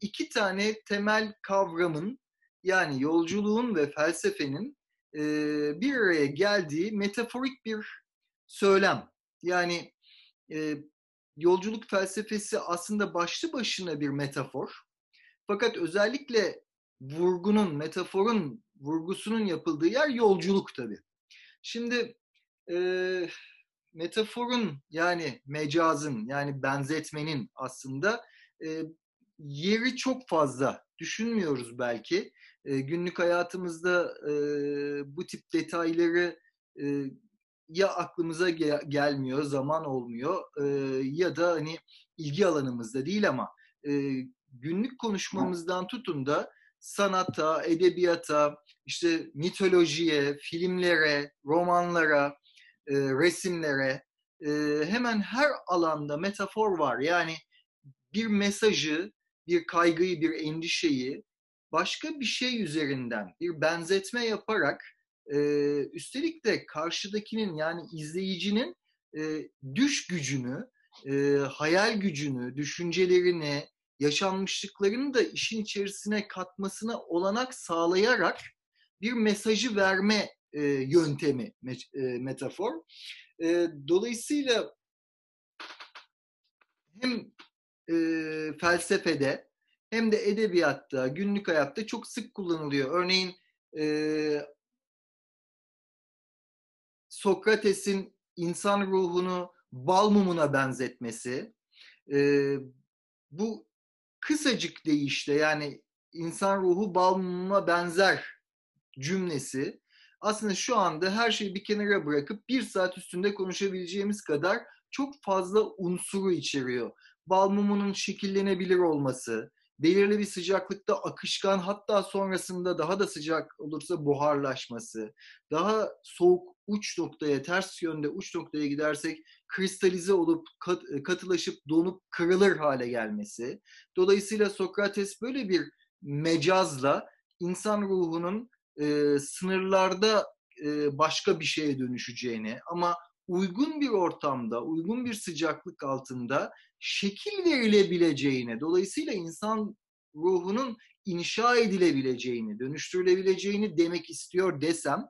iki tane temel kavramın yani yolculuğun ve felsefenin e, bir araya geldiği metaforik bir söylem. Yani e, yolculuk felsefesi aslında başlı başına bir metafor. Fakat özellikle vurgunun, metaforun vurgusunun yapıldığı yer yolculuk tabii. Şimdi e, metaforun yani mecazın yani benzetmenin aslında e, yeri çok fazla düşünmüyoruz belki. E, günlük hayatımızda e, bu tip detayları e, ya aklımıza gel- gelmiyor, zaman olmuyor e, ya da hani ilgi alanımızda değil ama e, günlük konuşmamızdan tutun da sanata, edebiyata, işte mitolojiye, filmlere, romanlara, e, resimlere e, hemen her alanda metafor var. Yani bir mesajı, bir kaygıyı, bir endişeyi başka bir şey üzerinden bir benzetme yaparak e, üstelik de karşıdakinin yani izleyicinin e, düş gücünü, e, hayal gücünü, düşüncelerini, yaşanmışlıklarını da işin içerisine katmasına olanak sağlayarak bir mesajı verme e, yöntemi e, metafor. E, dolayısıyla hem e, felsefede hem de edebiyatta, günlük hayatta çok sık kullanılıyor. Örneğin e, Sokrates'in insan ruhunu bal mumuna benzetmesi, e, bu kısacık deyişle yani insan ruhu bal mumuna benzer cümlesi aslında şu anda her şeyi bir kenara bırakıp bir saat üstünde konuşabileceğimiz kadar çok fazla unsuru içeriyor. Bal mumunun şekillenebilir olması, belirli bir sıcaklıkta akışkan hatta sonrasında daha da sıcak olursa buharlaşması, daha soğuk uç noktaya, ters yönde uç noktaya gidersek kristalize olup kat, katılaşıp donup kırılır hale gelmesi. Dolayısıyla Sokrates böyle bir mecazla insan ruhunun e, sınırlarda e, başka bir şeye dönüşeceğini ama uygun bir ortamda, uygun bir sıcaklık altında şekil verilebileceğini, dolayısıyla insan ruhunun inşa edilebileceğini, dönüştürülebileceğini demek istiyor desem,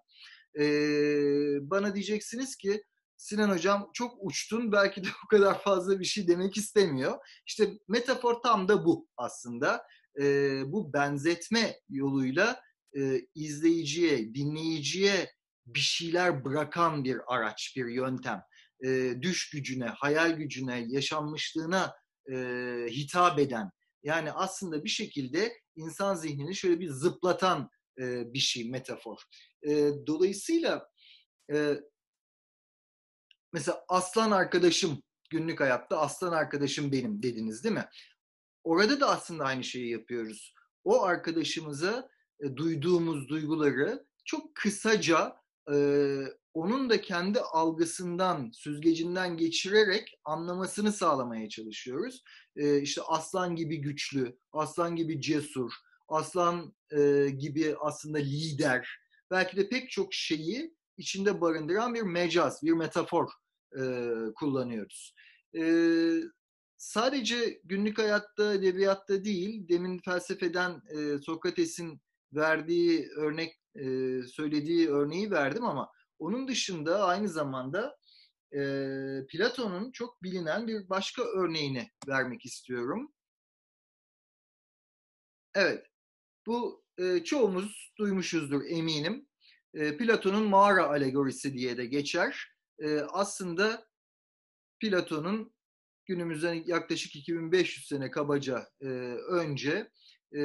bana diyeceksiniz ki Sinan Hocam çok uçtun, belki de o kadar fazla bir şey demek istemiyor. İşte metafor tam da bu aslında. Bu benzetme yoluyla izleyiciye, dinleyiciye bir şeyler bırakan bir araç, bir yöntem. E, düş gücüne, hayal gücüne, yaşanmışlığına e, hitap eden. Yani aslında bir şekilde insan zihnini şöyle bir zıplatan e, bir şey, metafor. E, dolayısıyla e, mesela aslan arkadaşım günlük hayatta aslan arkadaşım benim dediniz değil mi? Orada da aslında aynı şeyi yapıyoruz. O arkadaşımıza e, duyduğumuz duyguları çok kısaca e, onun da kendi algısından, süzgecinden geçirerek anlamasını sağlamaya çalışıyoruz. E, işte aslan gibi güçlü, aslan gibi cesur, aslan e, gibi aslında lider, belki de pek çok şeyi içinde barındıran bir mecaz, bir metafor e, kullanıyoruz. E, sadece günlük hayatta, edebiyatta değil, demin felsefeden e, Sokrates'in verdiği örnek, e, söylediği örneği verdim ama onun dışında aynı zamanda e, Platon'un çok bilinen bir başka örneğini vermek istiyorum. Evet, bu e, çoğumuz duymuşuzdur eminim. E, Platon'un mağara alegorisi diye de geçer. E, aslında Platon'un günümüzden yaklaşık 2500 sene kabaca e, önce e,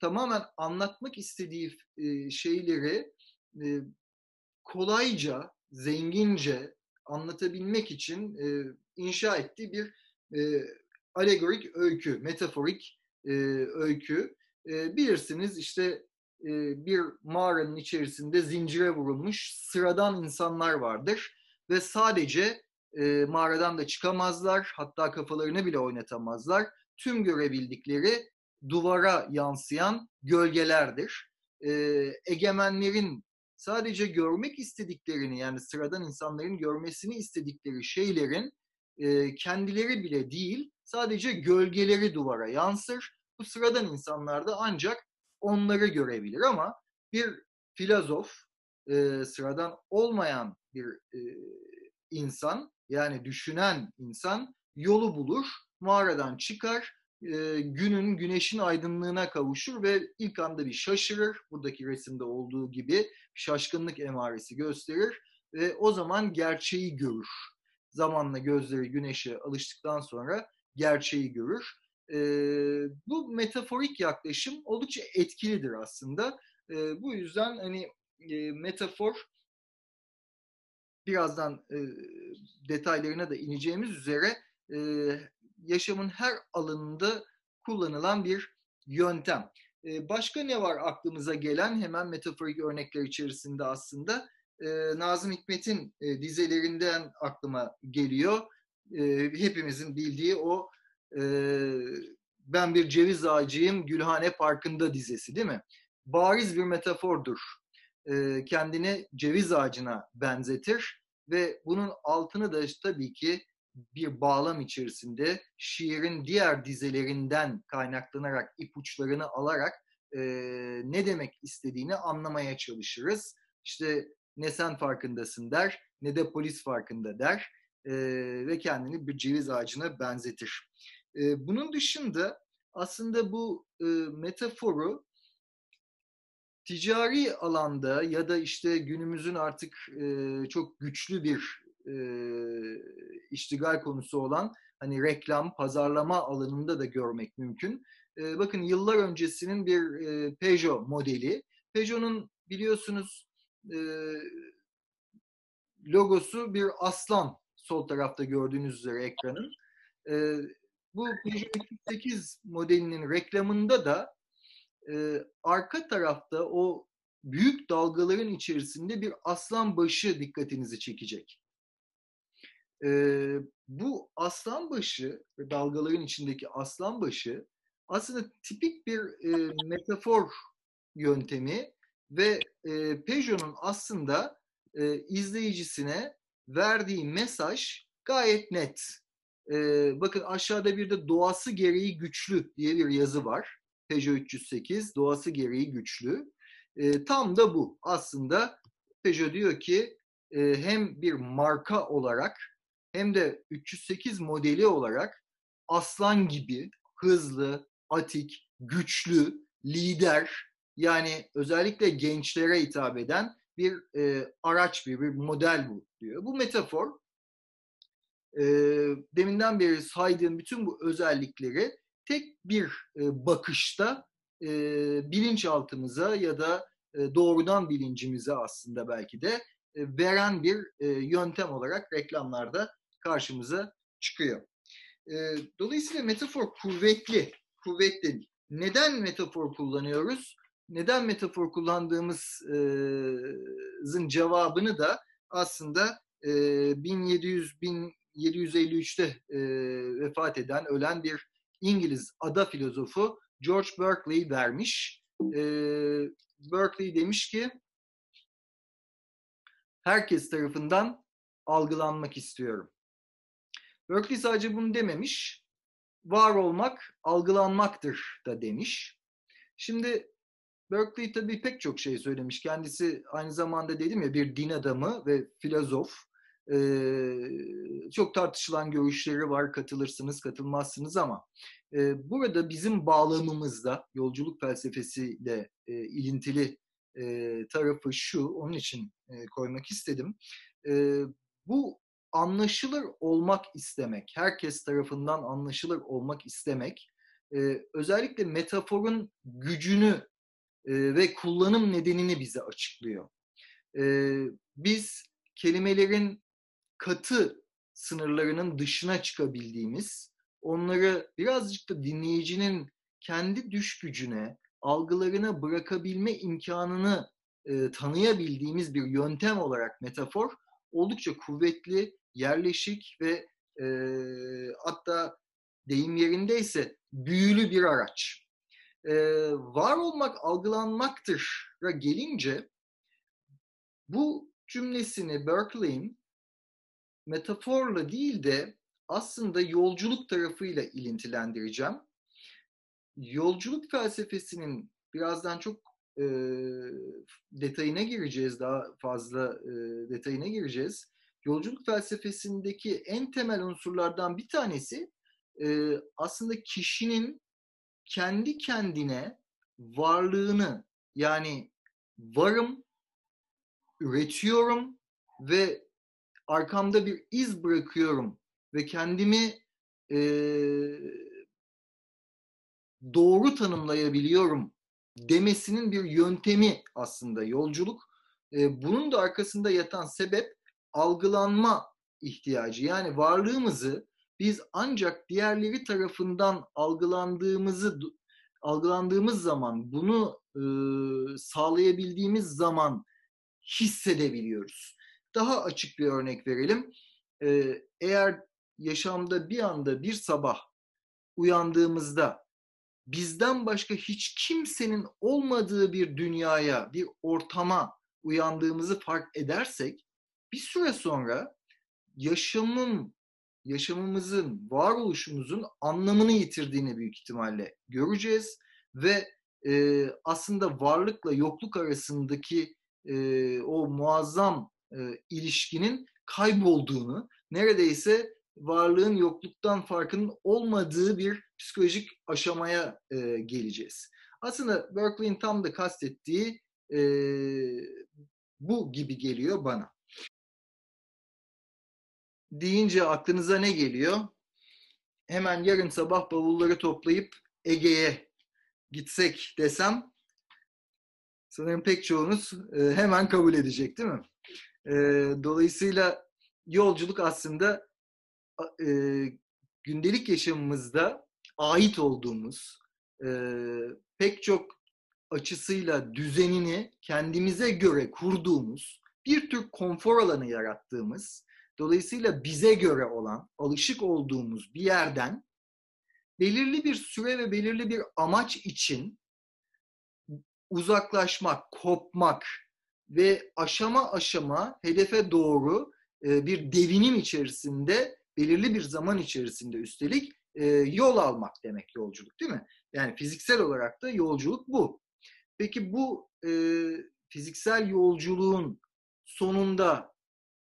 tamamen anlatmak istediği şeyleri kolayca, zengince anlatabilmek için inşa ettiği bir alegorik öykü, metaforik öykü. Bilirsiniz işte bir mağaranın içerisinde zincire vurulmuş sıradan insanlar vardır ve sadece mağaradan da çıkamazlar, hatta kafalarını bile oynatamazlar. Tüm görebildikleri duvara yansıyan gölgelerdir. E, egemenlerin sadece görmek istediklerini yani sıradan insanların görmesini istedikleri şeylerin e, kendileri bile değil sadece gölgeleri duvara yansır. Bu sıradan insanlar da ancak onları görebilir ama bir filozof, e, sıradan olmayan bir e, insan yani düşünen insan yolu bulur, mağaradan çıkar, e, günün, güneşin aydınlığına kavuşur ve ilk anda bir şaşırır. Buradaki resimde olduğu gibi şaşkınlık emaresi gösterir ve o zaman gerçeği görür. Zamanla gözleri güneşe alıştıktan sonra gerçeği görür. E, bu metaforik yaklaşım oldukça etkilidir aslında. E, bu yüzden hani e, metafor birazdan e, detaylarına da ineceğimiz üzere e, yaşamın her alanında kullanılan bir yöntem. E, başka ne var aklımıza gelen hemen metaforik örnekler içerisinde aslında? E, Nazım Hikmet'in e, dizelerinden aklıma geliyor. E, hepimizin bildiği o e, ben bir ceviz ağacıyım Gülhane Parkı'nda dizesi değil mi? Bariz bir metafordur. Kendini ceviz ağacına benzetir ve bunun altını da tabii ki bir bağlam içerisinde şiirin diğer dizelerinden kaynaklanarak ipuçlarını alarak e, ne demek istediğini anlamaya çalışırız. İşte ne sen farkındasın der ne de polis farkında der e, ve kendini bir ceviz ağacına benzetir. E, bunun dışında aslında bu e, metaforu ticari alanda ya da işte günümüzün artık e, çok güçlü bir e, iştigal konusu olan hani reklam, pazarlama alanında da görmek mümkün. E, bakın yıllar öncesinin bir e, Peugeot modeli. Peugeot'un biliyorsunuz e, logosu bir aslan sol tarafta gördüğünüz üzere ekranın. E, bu Peugeot 208 modelinin reklamında da e, arka tarafta o büyük dalgaların içerisinde bir aslan başı dikkatinizi çekecek. E, bu aslan başı ve dalgaların içindeki aslan başı aslında tipik bir e, metafor yöntemi ve e, Peugeot'un aslında e, izleyicisine verdiği mesaj gayet net. E, bakın aşağıda bir de doğası gereği güçlü diye bir yazı var. Peugeot 308 doğası gereği güçlü. E, tam da bu. Aslında Peugeot diyor ki e, hem bir marka olarak hem de 308 modeli olarak aslan gibi hızlı, atik, güçlü, lider yani özellikle gençlere hitap eden bir e, araç bir, bir model bu diyor. Bu metafor e, deminden beri saydığım bütün bu özellikleri tek bir e, bakışta e, bilinçaltımıza ya da e, doğrudan bilincimize aslında belki de e, veren bir e, yöntem olarak reklamlarda karşımıza çıkıyor. E, dolayısıyla metafor kuvvetli, kuvvetli. Neden metafor kullanıyoruz? Neden metafor kullandığımızın cevabını da aslında 1700 1753'te vefat eden, ölen bir İngiliz ada filozofu George Berkeley vermiş. Berkeley demiş ki herkes tarafından algılanmak istiyorum. Berkeley sadece bunu dememiş. Var olmak algılanmaktır da demiş. Şimdi Berkeley tabii pek çok şey söylemiş. Kendisi aynı zamanda dedim ya bir din adamı ve filozof. Ee, çok tartışılan görüşleri var. Katılırsınız, katılmazsınız ama e, burada bizim bağlamımızda yolculuk felsefesiyle e, ilintili e, tarafı şu. Onun için e, koymak istedim. E, bu anlaşılır olmak istemek, herkes tarafından anlaşılır olmak istemek, e, özellikle metaforun gücünü e, ve kullanım nedenini bize açıklıyor. E, biz kelimelerin katı sınırlarının dışına çıkabildiğimiz, onları birazcık da dinleyicinin kendi düş gücüne, algılarına bırakabilme imkanını e, tanıyabildiğimiz bir yöntem olarak metafor oldukça kuvvetli yerleşik ve e, hatta deyim yerindeyse büyülü bir araç. E, var olmak algılanmaktır gelince bu cümlesini Berkeley'in metaforla değil de aslında yolculuk tarafıyla ilintilendireceğim. yolculuk felsefesinin birazdan çok e, detayına gireceğiz, daha fazla e, detayına gireceğiz. Yolculuk felsefesindeki en temel unsurlardan bir tanesi e, aslında kişinin kendi kendine varlığını yani varım, üretiyorum ve arkamda bir iz bırakıyorum ve kendimi e, doğru tanımlayabiliyorum demesinin bir yöntemi aslında yolculuk. E, bunun da arkasında yatan sebep algılanma ihtiyacı. Yani varlığımızı biz ancak diğerleri tarafından algılandığımızı algılandığımız zaman bunu e, sağlayabildiğimiz zaman hissedebiliyoruz. Daha açık bir örnek verelim. E, eğer yaşamda bir anda bir sabah uyandığımızda bizden başka hiç kimsenin olmadığı bir dünyaya, bir ortama uyandığımızı fark edersek bir süre sonra yaşamın, yaşamımızın, varoluşumuzun anlamını yitirdiğini büyük ihtimalle göreceğiz ve e, aslında varlıkla yokluk arasındaki e, o muazzam e, ilişkinin kaybolduğunu, neredeyse varlığın yokluktan farkının olmadığı bir psikolojik aşamaya e, geleceğiz. Aslında Berkeley'in tam da kastettiği e, bu gibi geliyor bana. Deyince aklınıza ne geliyor? Hemen yarın sabah bavulları toplayıp Ege'ye gitsek desem sanırım pek çoğunuz e, hemen kabul edecek değil mi? E, dolayısıyla yolculuk aslında e, gündelik yaşamımızda ait olduğumuz pek çok açısıyla düzenini kendimize göre kurduğumuz bir tür konfor alanı yarattığımız dolayısıyla bize göre olan alışık olduğumuz bir yerden belirli bir süre ve belirli bir amaç için uzaklaşmak, kopmak ve aşama aşama hedefe doğru bir devinim içerisinde belirli bir zaman içerisinde üstelik e, yol almak demek yolculuk değil mi? Yani fiziksel olarak da yolculuk bu. Peki bu e, fiziksel yolculuğun sonunda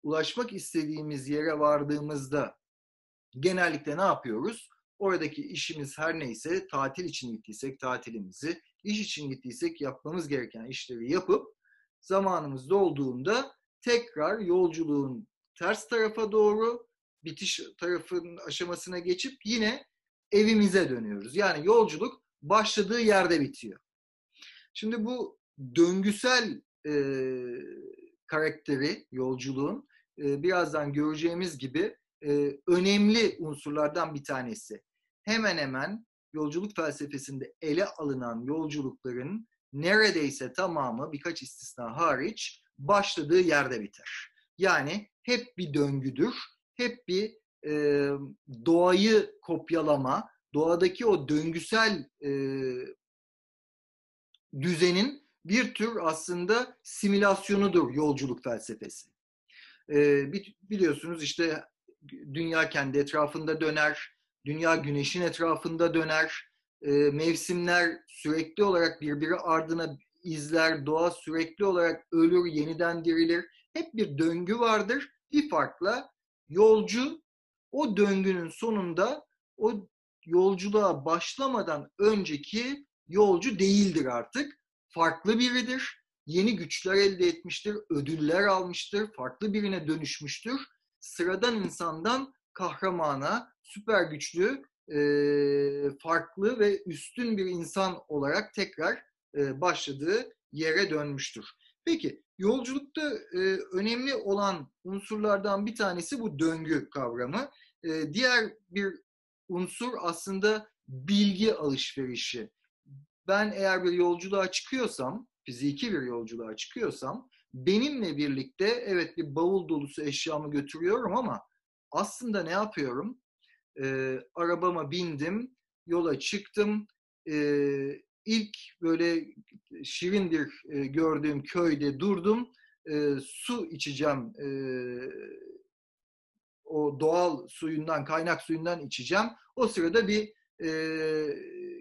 ulaşmak istediğimiz yere vardığımızda genellikle ne yapıyoruz? Oradaki işimiz her neyse tatil için gittiysek tatilimizi, iş için gittiysek yapmamız gereken işleri yapıp zamanımız dolduğunda tekrar yolculuğun ters tarafa doğru bitiş tarafının aşamasına geçip yine evimize dönüyoruz. Yani yolculuk başladığı yerde bitiyor. Şimdi bu döngüsel e, karakteri yolculuğun e, birazdan göreceğimiz gibi e, önemli unsurlardan bir tanesi. Hemen hemen yolculuk felsefesinde ele alınan yolculukların neredeyse tamamı birkaç istisna hariç başladığı yerde biter. Yani hep bir döngüdür hep bir e, doğayı kopyalama, doğadaki o döngüsel e, düzenin bir tür aslında simülasyonudur yolculuk felsefesi. Biliyorsunuz işte dünya kendi etrafında döner, dünya güneşin etrafında döner, mevsimler sürekli olarak birbiri ardına izler, doğa sürekli olarak ölür, yeniden dirilir. Hep bir döngü vardır. Bir farkla Yolcu o döngünün sonunda o yolculuğa başlamadan önceki yolcu değildir artık. Farklı biridir. Yeni güçler elde etmiştir, ödüller almıştır, farklı birine dönüşmüştür. Sıradan insandan kahramana, süper güçlü, farklı ve üstün bir insan olarak tekrar başladığı yere dönmüştür. Peki Yolculukta e, önemli olan unsurlardan bir tanesi bu döngü kavramı. E, diğer bir unsur aslında bilgi alışverişi. Ben eğer bir yolculuğa çıkıyorsam, fiziki bir yolculuğa çıkıyorsam, benimle birlikte evet bir bavul dolusu eşyamı götürüyorum ama aslında ne yapıyorum? E, arabama bindim, yola çıktım, e, ilk böyle şirin bir e, gördüğüm köyde durdum. E, su içeceğim. E, o doğal suyundan, kaynak suyundan içeceğim. O sırada bir e,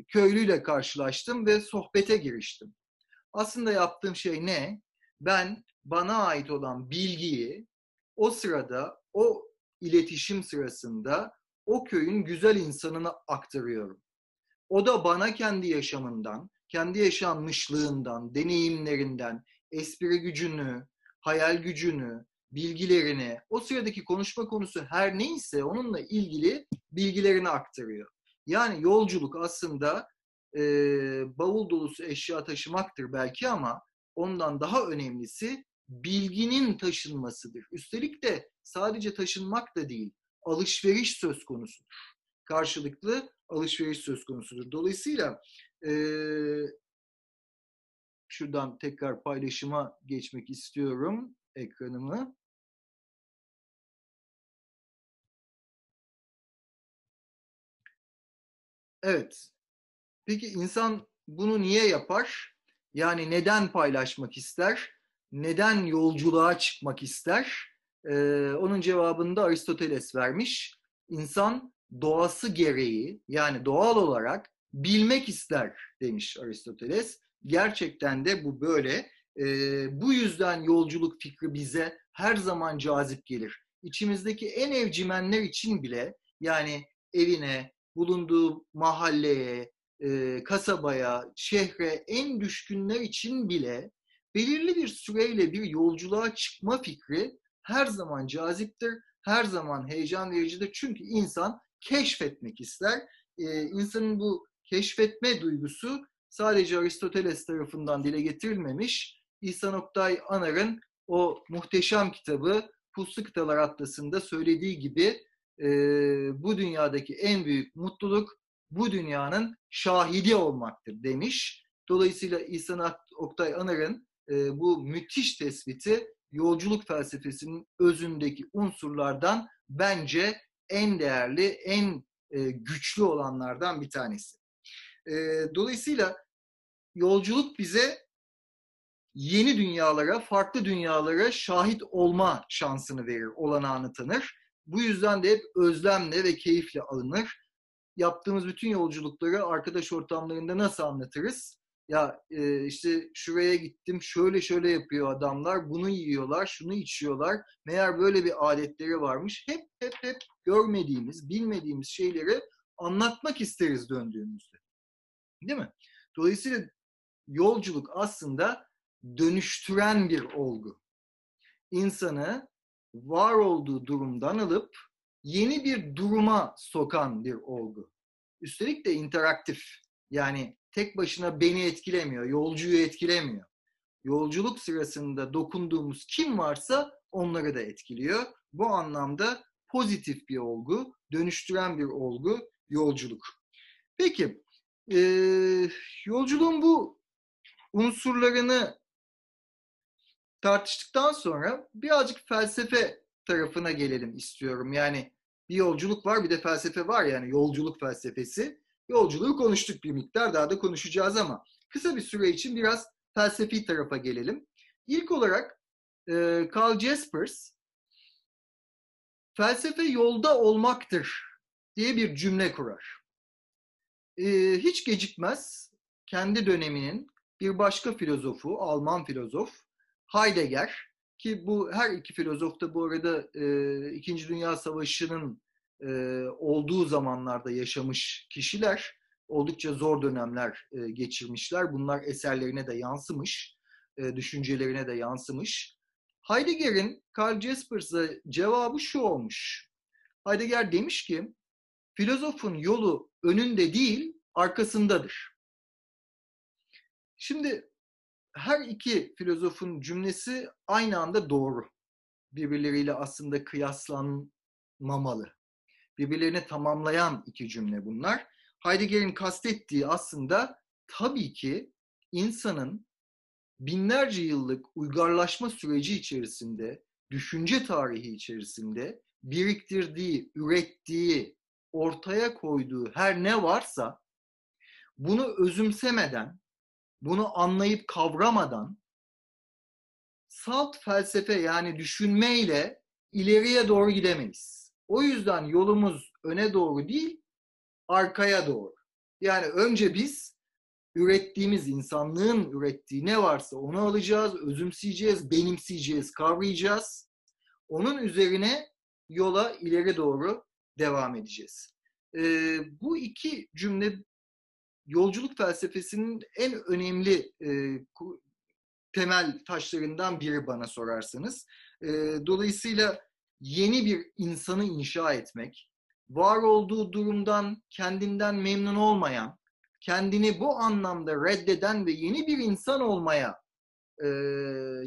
köylüyle karşılaştım ve sohbete giriştim. Aslında yaptığım şey ne? Ben bana ait olan bilgiyi o sırada, o iletişim sırasında o köyün güzel insanına aktarıyorum. O da bana kendi yaşamından, kendi yaşanmışlığından, deneyimlerinden, espri gücünü, hayal gücünü, bilgilerini, o sıradaki konuşma konusu her neyse onunla ilgili bilgilerini aktarıyor. Yani yolculuk aslında e, bavul dolusu eşya taşımaktır belki ama ondan daha önemlisi bilginin taşınmasıdır. Üstelik de sadece taşınmak da değil, alışveriş söz konusudur. Karşılıklı alışveriş söz konusudur. Dolayısıyla e, şuradan tekrar paylaşıma geçmek istiyorum ekranımı. Evet. Peki insan bunu niye yapar? Yani neden paylaşmak ister? Neden yolculuğa çıkmak ister? Ee, onun cevabını da Aristoteles vermiş. İnsan doğası gereği yani doğal olarak bilmek ister demiş Aristoteles. Gerçekten de bu böyle. Ee, bu yüzden yolculuk fikri bize her zaman cazip gelir. İçimizdeki en evcimenler için bile yani evine, bulunduğu mahalleye, e, kasabaya, şehre en düşkünler için bile belirli bir süreyle bir yolculuğa çıkma fikri her zaman caziptir, her zaman heyecan vericidir. Çünkü insan keşfetmek ister. Ee, insanın bu keşfetme duygusu sadece Aristoteles tarafından dile getirilmemiş. İhsan Oktay Anar'ın o muhteşem kitabı Puslu Kıtalar Atlası'nda söylediği gibi e, bu dünyadaki en büyük mutluluk bu dünyanın şahidi olmaktır demiş. Dolayısıyla İhsan Oktay Anar'ın e, bu müthiş tespiti yolculuk felsefesinin özündeki unsurlardan bence en değerli, en e, güçlü olanlardan bir tanesi. E, dolayısıyla yolculuk bize yeni dünyalara, farklı dünyalara şahit olma şansını verir, olanağını tanır. Bu yüzden de hep özlemle ve keyifle alınır. Yaptığımız bütün yolculukları arkadaş ortamlarında nasıl anlatırız? Ya e, işte şuraya gittim, şöyle şöyle yapıyor adamlar, bunu yiyorlar, şunu içiyorlar. Meğer böyle bir adetleri varmış. Hep hep hep görmediğimiz, bilmediğimiz şeyleri anlatmak isteriz döndüğümüzde. Değil mi? Dolayısıyla yolculuk aslında dönüştüren bir olgu. İnsanı var olduğu durumdan alıp yeni bir duruma sokan bir olgu. Üstelik de interaktif. Yani tek başına beni etkilemiyor, yolcuyu etkilemiyor. Yolculuk sırasında dokunduğumuz kim varsa onları da etkiliyor. Bu anlamda pozitif bir olgu, dönüştüren bir olgu yolculuk. Peki, e, yolculuğun bu unsurlarını tartıştıktan sonra birazcık felsefe tarafına gelelim istiyorum. Yani bir yolculuk var bir de felsefe var yani yolculuk felsefesi. Yolculuğu konuştuk bir miktar daha da konuşacağız ama kısa bir süre için biraz felsefi tarafa gelelim. İlk olarak e, Carl Jaspers felsefe yolda olmaktır diye bir cümle kurar. E, hiç gecikmez kendi döneminin bir başka filozofu, Alman filozof Heidegger ki bu her iki filozof da bu arada e, İkinci Dünya Savaşı'nın e, olduğu zamanlarda yaşamış kişiler. Oldukça zor dönemler e, geçirmişler. Bunlar eserlerine de yansımış, e, düşüncelerine de yansımış. Heidegger'in Karl Jaspers'a cevabı şu olmuş. Heidegger demiş ki, filozofun yolu önünde değil, arkasındadır. Şimdi her iki filozofun cümlesi aynı anda doğru. Birbirleriyle aslında kıyaslanmamalı. Birbirlerini tamamlayan iki cümle bunlar. Heidegger'in kastettiği aslında tabii ki insanın binlerce yıllık uygarlaşma süreci içerisinde, düşünce tarihi içerisinde biriktirdiği, ürettiği, ortaya koyduğu her ne varsa bunu özümsemeden, bunu anlayıp kavramadan salt felsefe yani düşünmeyle ileriye doğru gidemeyiz. O yüzden yolumuz öne doğru değil, arkaya doğru. Yani önce biz ürettiğimiz, insanlığın ürettiği ne varsa onu alacağız, özümseyeceğiz, benimseyeceğiz, kavrayacağız. Onun üzerine yola ileri doğru devam edeceğiz. Ee, bu iki cümle yolculuk felsefesinin en önemli e, temel taşlarından biri bana sorarsanız. E, dolayısıyla yeni bir insanı inşa etmek, var olduğu durumdan kendinden memnun olmayan, kendini bu anlamda reddeden ve yeni bir insan olmaya e,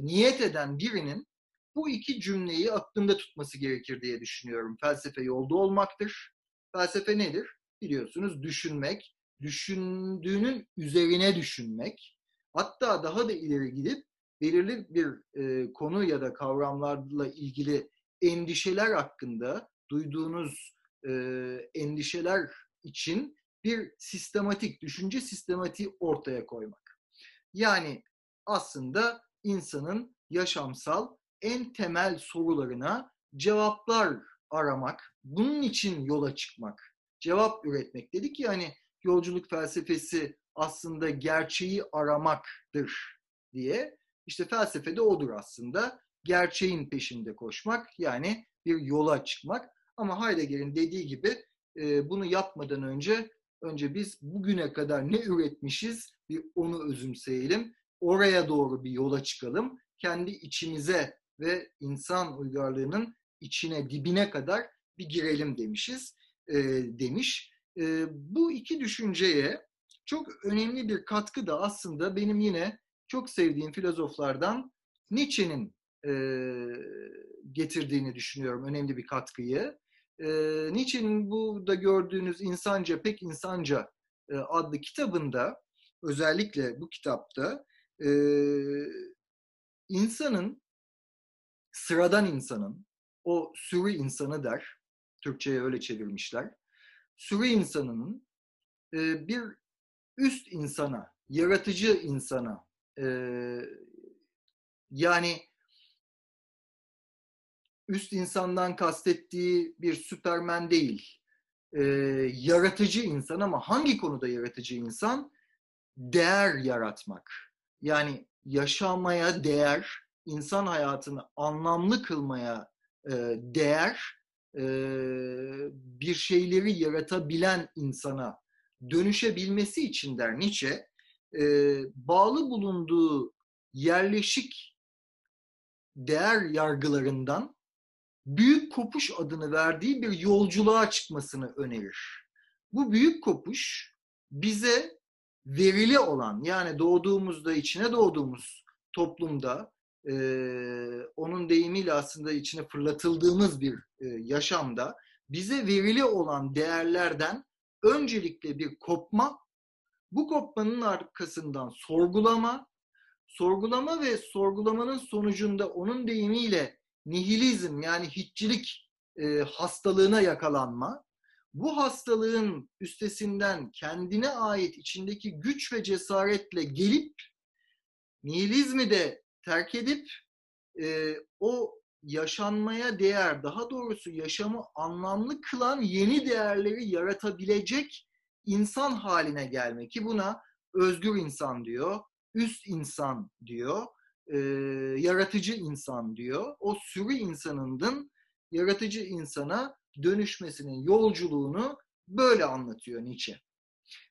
niyet eden birinin bu iki cümleyi aklında tutması gerekir diye düşünüyorum. Felsefe yolda olmaktır. Felsefe nedir? Biliyorsunuz düşünmek, düşündüğünün üzerine düşünmek, hatta daha da ileri gidip belirli bir e, konu ya da kavramlarla ilgili endişeler hakkında duyduğunuz e, endişeler için bir sistematik, düşünce sistematiği ortaya koymak. Yani aslında insanın yaşamsal en temel sorularına cevaplar aramak, bunun için yola çıkmak, cevap üretmek. Dedik ki hani yolculuk felsefesi aslında gerçeği aramaktır diye. İşte felsefede odur aslında. Gerçeğin peşinde koşmak yani bir yola çıkmak. Ama Heidegger'in dediği gibi e, bunu yapmadan önce önce biz bugüne kadar ne üretmişiz bir onu özümseyelim. Oraya doğru bir yola çıkalım. Kendi içimize ve insan uygarlığının içine, dibine kadar bir girelim demişiz, e, demiş. E, bu iki düşünceye çok önemli bir katkı da aslında benim yine çok sevdiğim filozoflardan Nietzsche'nin e, getirdiğini düşünüyorum, önemli bir katkıyı. E, Nietzsche'nin bu da gördüğünüz İnsanca Pek İnsanca e, adlı kitabında, özellikle bu kitapta e, insanın, sıradan insanın, o sürü insanı der, Türkçe'ye öyle çevirmişler, sürü insanının e, bir üst insana, yaratıcı insana, e, yani üst insandan kastettiği bir süpermen değil, e, yaratıcı insan ama hangi konuda yaratıcı insan? Değer yaratmak. Yani yaşamaya değer, insan hayatını anlamlı kılmaya e, değer, bir şeyleri yaratabilen insana dönüşebilmesi için der Nietzsche, bağlı bulunduğu yerleşik değer yargılarından büyük kopuş adını verdiği bir yolculuğa çıkmasını önerir. Bu büyük kopuş bize verili olan yani doğduğumuzda içine doğduğumuz toplumda e, onun deyimiyle aslında içine fırlatıldığımız bir e, yaşamda bize verili olan değerlerden öncelikle bir kopma, bu kopmanın arkasından sorgulama, sorgulama ve sorgulamanın sonucunda onun deyimiyle nihilizm yani hiççilik e, hastalığına yakalanma, bu hastalığın üstesinden kendine ait içindeki güç ve cesaretle gelip nihilizmi de terk edip e, o yaşanmaya değer, daha doğrusu yaşamı anlamlı kılan yeni değerleri yaratabilecek insan haline gelmek ki buna özgür insan diyor, üst insan diyor, e, yaratıcı insan diyor. O sürü insanının yaratıcı insana dönüşmesinin yolculuğunu böyle anlatıyor Nietzsche.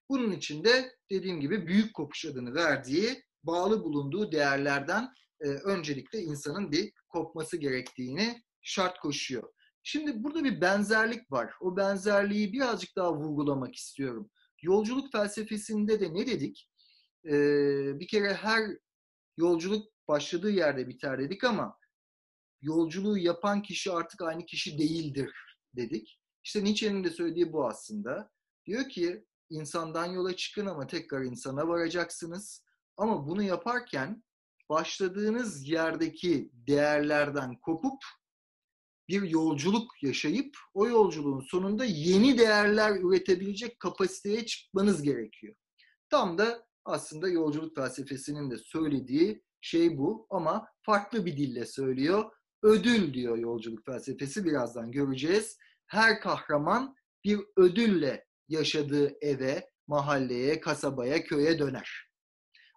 Bunun için de dediğim gibi büyük kopuş adını verdiği bağlı bulunduğu değerlerden e, öncelikle insanın bir kopması gerektiğini şart koşuyor. Şimdi burada bir benzerlik var. O benzerliği birazcık daha vurgulamak istiyorum. Yolculuk felsefesinde de ne dedik? Ee, bir kere her yolculuk başladığı yerde biter dedik ama yolculuğu yapan kişi artık aynı kişi değildir dedik. İşte Nietzsche'nin de söylediği bu aslında. Diyor ki insandan yola çıkın ama tekrar insana varacaksınız. Ama bunu yaparken başladığınız yerdeki değerlerden kopup bir yolculuk yaşayıp o yolculuğun sonunda yeni değerler üretebilecek kapasiteye çıkmanız gerekiyor. Tam da aslında yolculuk felsefesinin de söylediği şey bu ama farklı bir dille söylüyor. Ödül diyor yolculuk felsefesi birazdan göreceğiz. Her kahraman bir ödülle yaşadığı eve, mahalleye, kasabaya, köye döner.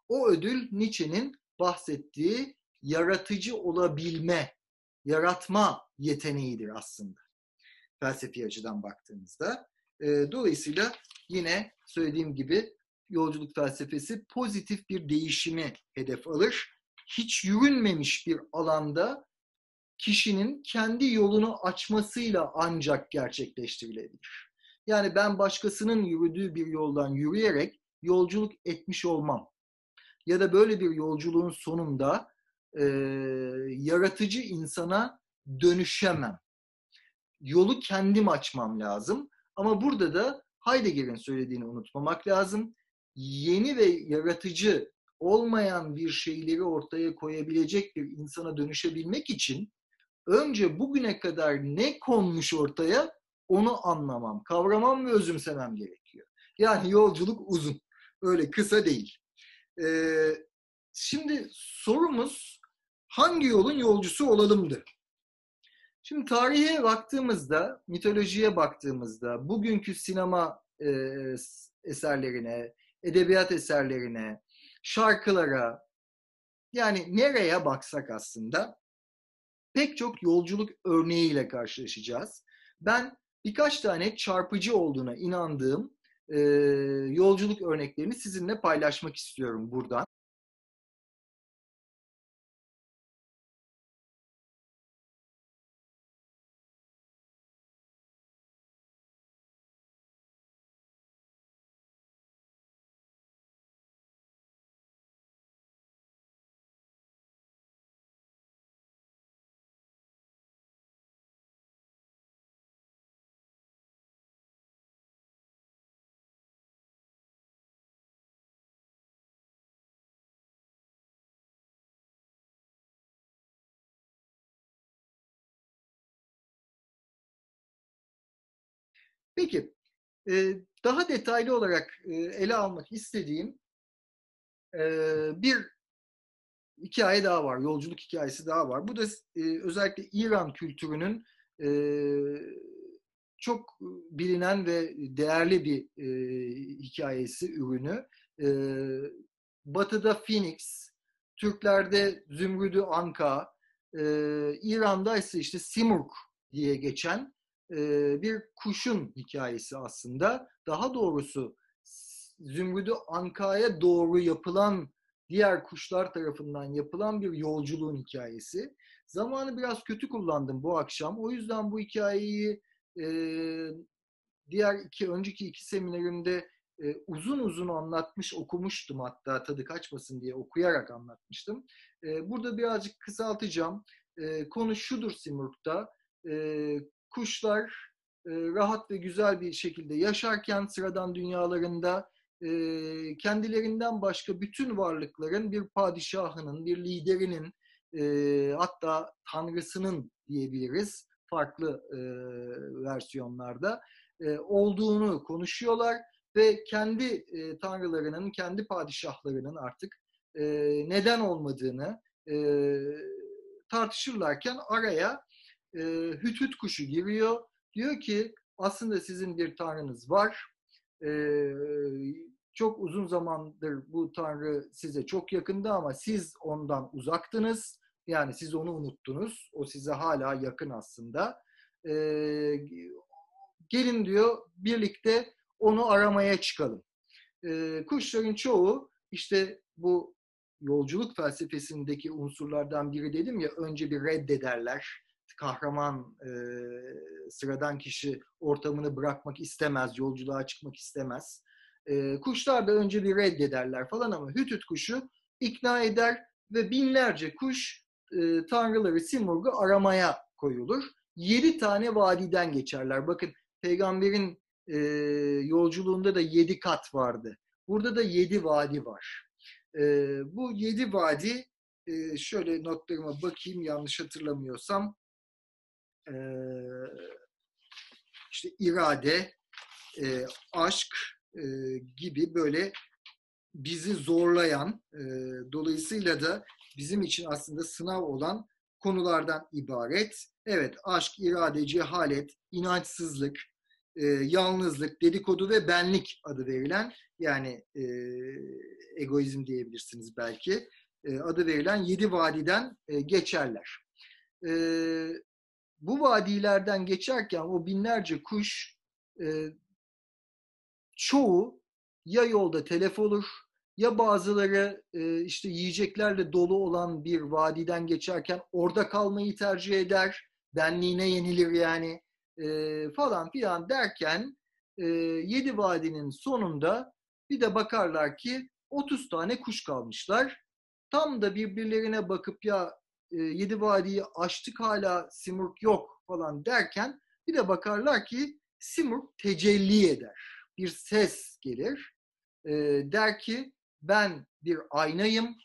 O ödül Nietzsche'nin bahsettiği yaratıcı olabilme, yaratma yeteneğidir aslında. Felsefi açıdan baktığımızda. E, dolayısıyla yine söylediğim gibi yolculuk felsefesi pozitif bir değişimi hedef alır. Hiç yürünmemiş bir alanda kişinin kendi yolunu açmasıyla ancak gerçekleştirilebilir. Yani ben başkasının yürüdüğü bir yoldan yürüyerek yolculuk etmiş olmam. Ya da böyle bir yolculuğun sonunda e, yaratıcı insana dönüşemem. Yolu kendim açmam lazım. Ama burada da Heidegger'in söylediğini unutmamak lazım. Yeni ve yaratıcı olmayan bir şeyleri ortaya koyabilecek bir insana dönüşebilmek için önce bugüne kadar ne konmuş ortaya onu anlamam, kavramam ve özümsemem gerekiyor. Yani yolculuk uzun. Öyle kısa değil. Ee, şimdi sorumuz hangi yolun yolcusu olalımdı? Şimdi tarihe baktığımızda, mitolojiye baktığımızda, bugünkü sinema e, eserlerine, edebiyat eserlerine, şarkılara, yani nereye baksak aslında pek çok yolculuk örneğiyle karşılaşacağız. Ben birkaç tane çarpıcı olduğuna inandığım yolculuk örneklerini sizinle paylaşmak istiyorum buradan. Peki, daha detaylı olarak ele almak istediğim bir hikaye daha var, yolculuk hikayesi daha var. Bu da özellikle İran kültürünün çok bilinen ve değerli bir hikayesi, ürünü. Batı'da Phoenix, Türklerde Zümrüdü Anka, İran'da ise işte Simurg diye geçen bir kuşun hikayesi aslında. Daha doğrusu Zümrüdü Anka'ya doğru yapılan diğer kuşlar tarafından yapılan bir yolculuğun hikayesi. Zamanı biraz kötü kullandım bu akşam. O yüzden bu hikayeyi e, diğer iki önceki iki seminerimde e, uzun uzun anlatmış, okumuştum hatta tadı kaçmasın diye okuyarak anlatmıştım. E, burada birazcık kısaltacağım. E, konu şudur Simurg'da. E, kuşlar e, rahat ve güzel bir şekilde yaşarken sıradan dünyalarında e, kendilerinden başka bütün varlıkların bir padişahının, bir liderinin e, hatta tanrısının diyebiliriz farklı versiyonlarda olduğunu konuşuyorlar ve kendi tanrılarının, kendi padişahlarının artık neden olmadığını tartışırlarken araya e, hüt hüt kuşu giriyor. Diyor ki aslında sizin bir tanrınız var. E, çok uzun zamandır bu tanrı size çok yakındı ama siz ondan uzaktınız. Yani siz onu unuttunuz. O size hala yakın aslında. E, gelin diyor birlikte onu aramaya çıkalım. E, kuşların çoğu işte bu yolculuk felsefesindeki unsurlardan biri dedim ya önce bir reddederler kahraman e, sıradan kişi ortamını bırakmak istemez, yolculuğa çıkmak istemez. E, kuşlar da önce bir reddederler falan ama hütüt kuşu ikna eder ve binlerce kuş e, tanrıları Simurg'u aramaya koyulur. Yedi tane vadiden geçerler. Bakın peygamberin e, yolculuğunda da yedi kat vardı. Burada da yedi vadi var. E, bu yedi vadi e, şöyle notlarıma bakayım yanlış hatırlamıyorsam işte irade, aşk gibi böyle bizi zorlayan, dolayısıyla da bizim için aslında sınav olan konulardan ibaret. Evet, aşk, irade, cehalet, inançsızlık, e, yalnızlık, dedikodu ve benlik adı verilen yani e, egoizm diyebilirsiniz belki e, adı verilen yedi vadiden e, geçerler. E, bu vadilerden geçerken o binlerce kuş e, çoğu ya yolda telef olur ya bazıları e, işte yiyeceklerle dolu olan bir vadiden geçerken orada kalmayı tercih eder. Benliğine yenilir yani e, falan filan derken e, yedi vadinin sonunda bir de bakarlar ki 30 tane kuş kalmışlar. Tam da birbirlerine bakıp ya e, yedi vadiyi açtık hala Simurg yok falan derken bir de bakarlar ki Simurg tecelli eder. Bir ses gelir. E, der ki ben bir aynayım.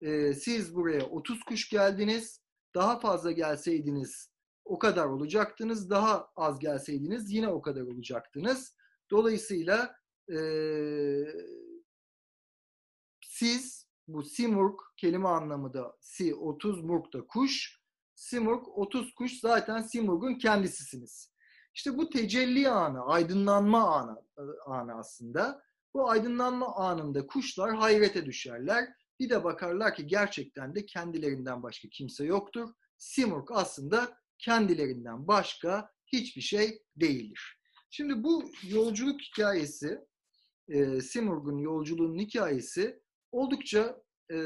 E, siz buraya 30 kuş geldiniz. Daha fazla gelseydiniz o kadar olacaktınız. Daha az gelseydiniz yine o kadar olacaktınız. Dolayısıyla e, siz bu simurg kelime anlamı da si 30 murg da kuş. Simurg 30 kuş zaten simurgun kendisisiniz. İşte bu tecelli anı, aydınlanma anı, anı aslında. Bu aydınlanma anında kuşlar hayrete düşerler. Bir de bakarlar ki gerçekten de kendilerinden başka kimse yoktur. Simurg aslında kendilerinden başka hiçbir şey değildir. Şimdi bu yolculuk hikayesi, e, Simurg'un yolculuğunun hikayesi oldukça e,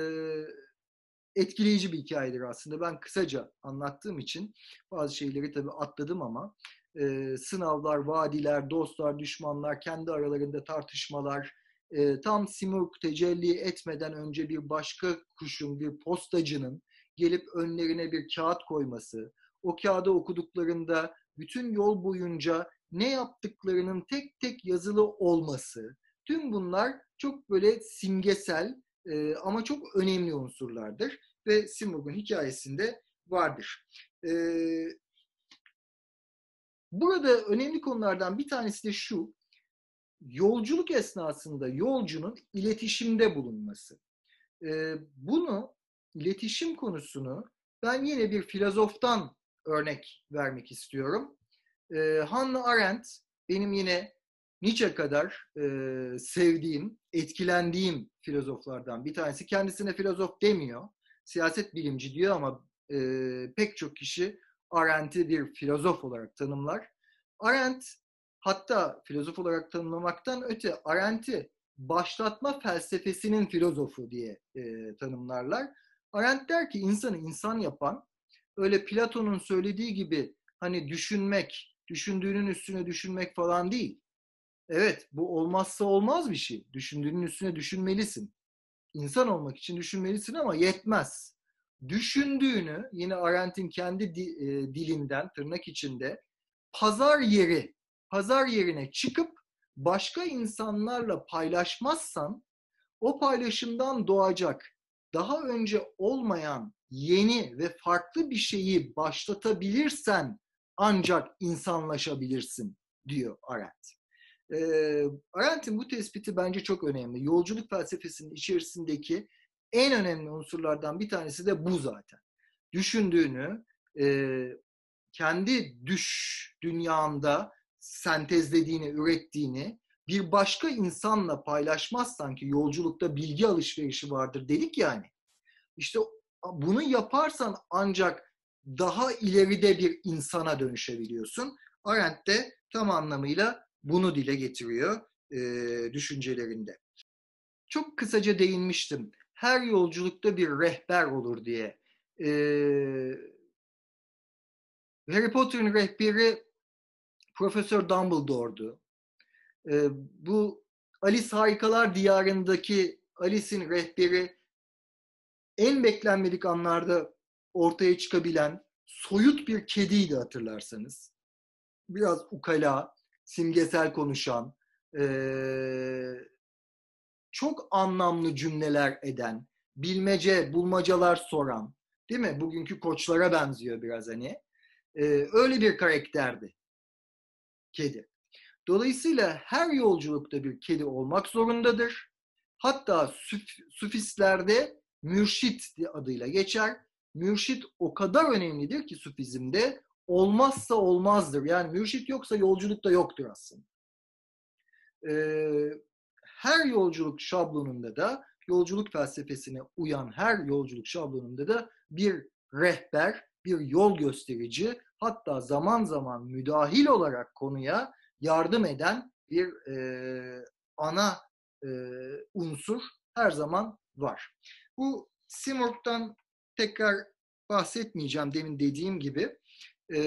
etkileyici bir hikayedir aslında. Ben kısaca anlattığım için bazı şeyleri tabii atladım ama e, sınavlar, vadiler, dostlar, düşmanlar, kendi aralarında tartışmalar, e, tam Simurg tecelli etmeden önce bir başka kuşun, bir postacının gelip önlerine bir kağıt koyması, o kağıdı okuduklarında bütün yol boyunca ne yaptıklarının tek tek yazılı olması, tüm bunlar çok böyle simgesel e, ama çok önemli unsurlardır ve Simurg'un hikayesinde vardır. E, burada önemli konulardan bir tanesi de şu, yolculuk esnasında yolcunun iletişimde bulunması. E, bunu, iletişim konusunu ben yine bir filozoftan örnek vermek istiyorum. E, Hannah Arendt benim yine Nietzsche kadar e, sevdiğim, etkilendiğim filozoflardan bir tanesi. Kendisine filozof demiyor, siyaset bilimci diyor ama e, pek çok kişi Arendt'i bir filozof olarak tanımlar. Arendt hatta filozof olarak tanımlamaktan öte Arendt'i başlatma felsefesinin filozofu diye e, tanımlarlar. Arendt der ki insanı insan yapan öyle Platon'un söylediği gibi hani düşünmek, düşündüğünün üstüne düşünmek falan değil. Evet bu olmazsa olmaz bir şey. Düşündüğünün üstüne düşünmelisin. İnsan olmak için düşünmelisin ama yetmez. Düşündüğünü yine Arendt'in kendi di, e, dilinden tırnak içinde pazar yeri, pazar yerine çıkıp başka insanlarla paylaşmazsan o paylaşımdan doğacak daha önce olmayan yeni ve farklı bir şeyi başlatabilirsen ancak insanlaşabilirsin diyor Arendt. E, Arendt'in bu tespiti bence çok önemli. Yolculuk felsefesinin içerisindeki en önemli unsurlardan bir tanesi de bu zaten. Düşündüğünü, e, kendi düş dünyanda sentezlediğini, ürettiğini bir başka insanla paylaşmazsan ki yolculukta bilgi alışverişi vardır dedik yani. İşte bunu yaparsan ancak daha ileride bir insana dönüşebiliyorsun. Arendt de tam anlamıyla bunu dile getiriyor e, düşüncelerinde. Çok kısaca değinmiştim. Her yolculukta bir rehber olur diye. E, Harry Potter'ın rehberi Profesör Dumbledore'du. E, bu Alice Harikalar Diyarı'ndaki Alice'in rehberi en beklenmedik anlarda ortaya çıkabilen soyut bir kediydi hatırlarsanız. Biraz ukala, simgesel konuşan, çok anlamlı cümleler eden, bilmece, bulmacalar soran, değil mi? Bugünkü koçlara benziyor biraz hani. Öyle bir karakterdi kedi. Dolayısıyla her yolculukta bir kedi olmak zorundadır. Hatta süf, sufistlerde mürşit adıyla geçer. Mürşit o kadar önemlidir ki sufizmde olmazsa olmazdır. Yani mürşit yoksa yolculuk da yoktur aslında. Ee, her yolculuk şablonunda da yolculuk felsefesine uyan her yolculuk şablonunda da bir rehber, bir yol gösterici, hatta zaman zaman müdahil olarak konuya yardım eden bir e, ana e, unsur her zaman var. Bu Simurg'dan tekrar bahsetmeyeceğim demin dediğim gibi. E,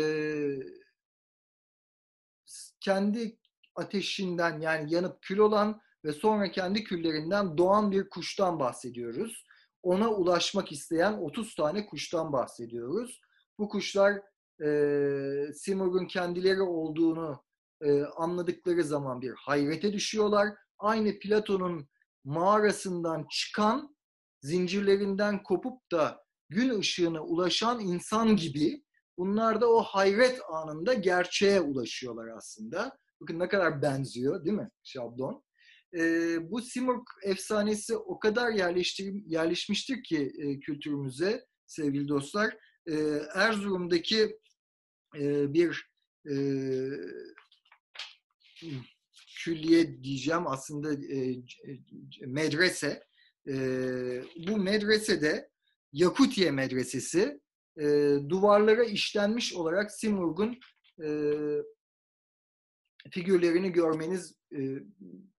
kendi ateşinden yani yanıp kül olan ve sonra kendi küllerinden doğan bir kuştan bahsediyoruz. Ona ulaşmak isteyen 30 tane kuştan bahsediyoruz. Bu kuşlar e, Simurg'un kendileri olduğunu e, anladıkları zaman bir hayrete düşüyorlar. Aynı Platon'un mağarasından çıkan, zincirlerinden kopup da gün ışığına ulaşan insan gibi bunlar da o hayret anında gerçeğe ulaşıyorlar aslında. Bakın ne kadar benziyor değil mi şablon? E, bu Simurg efsanesi o kadar yerleşmiştir ki e, kültürümüze sevgili dostlar. E, Erzurum'daki e, bir e, külliye diyeceğim aslında e, medrese. E, bu medresede Yakutiye Medresesi e, duvarlara işlenmiş olarak Simurg'un e, figürlerini görmeniz e,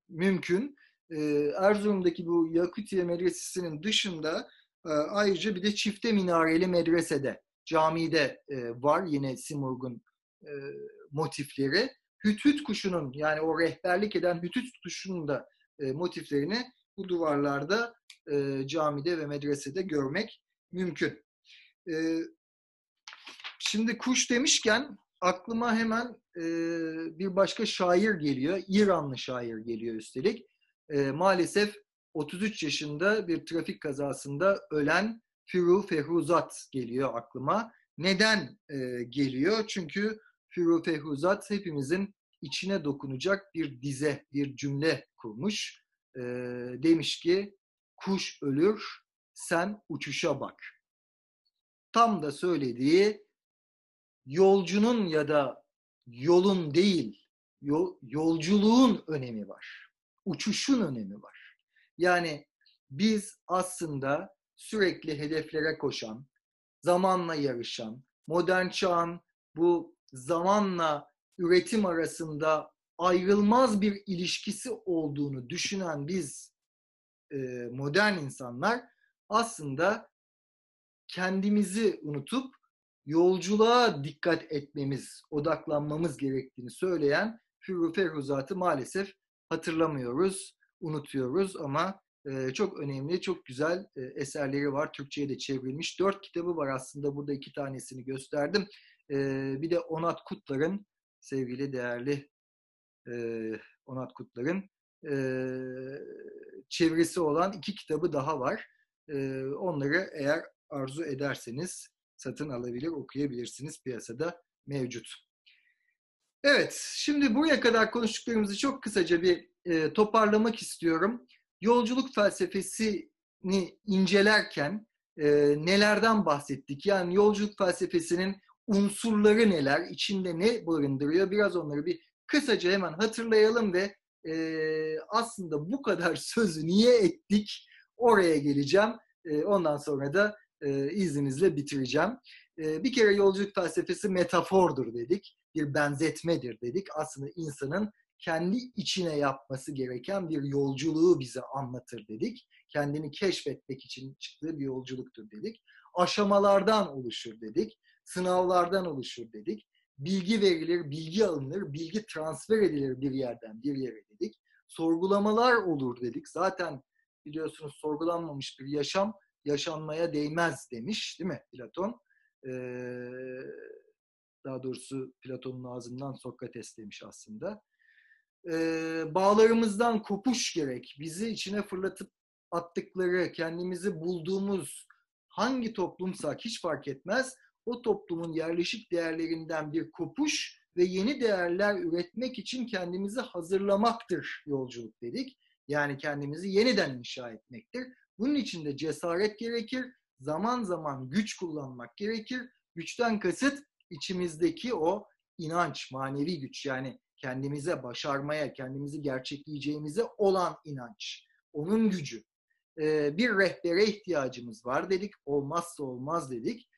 mümkün. E, Erzurum'daki bu Yakutiye Medresesi'nin dışında e, ayrıca bir de çifte minareli medresede, camide e, var yine Simurg'un e, motifleri. Hüthüt kuşunun yani o rehberlik eden hüthüt kuşunun da e, motiflerini bu duvarlarda e, camide ve medresede görmek mümkün. E, şimdi kuş demişken aklıma hemen e, bir başka şair geliyor. İranlı şair geliyor üstelik. E, maalesef 33 yaşında bir trafik kazasında ölen Firu Fehruzat geliyor aklıma. Neden e, geliyor? Çünkü Firu Fehruzat hepimizin içine dokunacak bir dize, bir cümle kurmuş. E, demiş ki, kuş ölür, sen uçuşa bak. Tam da söylediği yolcunun ya da yolun değil, yol, yolculuğun önemi var. Uçuşun önemi var. Yani biz aslında sürekli hedeflere koşan, zamanla yarışan, modern çağın bu zamanla üretim arasında ayrılmaz bir ilişkisi olduğunu düşünen biz modern insanlar aslında kendimizi unutup yolculuğa dikkat etmemiz, odaklanmamız gerektiğini söyleyen Hürrü Ferhuzat'ı maalesef hatırlamıyoruz, unutuyoruz ama e, çok önemli, çok güzel e, eserleri var. Türkçe'ye de çevrilmiş. Dört kitabı var aslında. Burada iki tanesini gösterdim. E, bir de Onat Kutlar'ın, sevgili değerli e, Onat Kutlar'ın e, çevresi olan iki kitabı daha var. E, onları eğer arzu ederseniz satın alabilir, okuyabilirsiniz. Piyasada mevcut. Evet, şimdi buraya kadar konuştuklarımızı çok kısaca bir e, toparlamak istiyorum. Yolculuk felsefesini incelerken e, nelerden bahsettik? Yani yolculuk felsefesinin unsurları neler, içinde ne barındırıyor? Biraz onları bir kısaca hemen hatırlayalım ve e, aslında bu kadar sözü niye ettik oraya geleceğim. E, ondan sonra da e, izninizle bitireceğim. E, bir kere yolculuk felsefesi metafordur dedik. Bir benzetmedir dedik. Aslında insanın kendi içine yapması gereken bir yolculuğu bize anlatır dedik. Kendini keşfetmek için çıktığı bir yolculuktur dedik. Aşamalardan oluşur dedik. Sınavlardan oluşur dedik. Bilgi verilir, bilgi alınır, bilgi transfer edilir bir yerden bir yere dedik. Sorgulamalar olur dedik. Zaten biliyorsunuz sorgulanmamış bir yaşam yaşanmaya değmez demiş değil mi Platon? Ee, daha doğrusu Platon'un ağzından Sokrates demiş aslında. Ee, bağlarımızdan kopuş gerek. Bizi içine fırlatıp attıkları, kendimizi bulduğumuz hangi toplumsak hiç fark etmez. O toplumun yerleşik değerlerinden bir kopuş ve yeni değerler üretmek için kendimizi hazırlamaktır yolculuk dedik. Yani kendimizi yeniden inşa etmektir. Bunun için de cesaret gerekir, zaman zaman güç kullanmak gerekir. Güçten kasıt içimizdeki o inanç, manevi güç yani kendimize başarmaya, kendimizi gerçekleyeceğimize olan inanç, onun gücü. Bir rehbere ihtiyacımız var dedik, olmazsa olmaz dedik.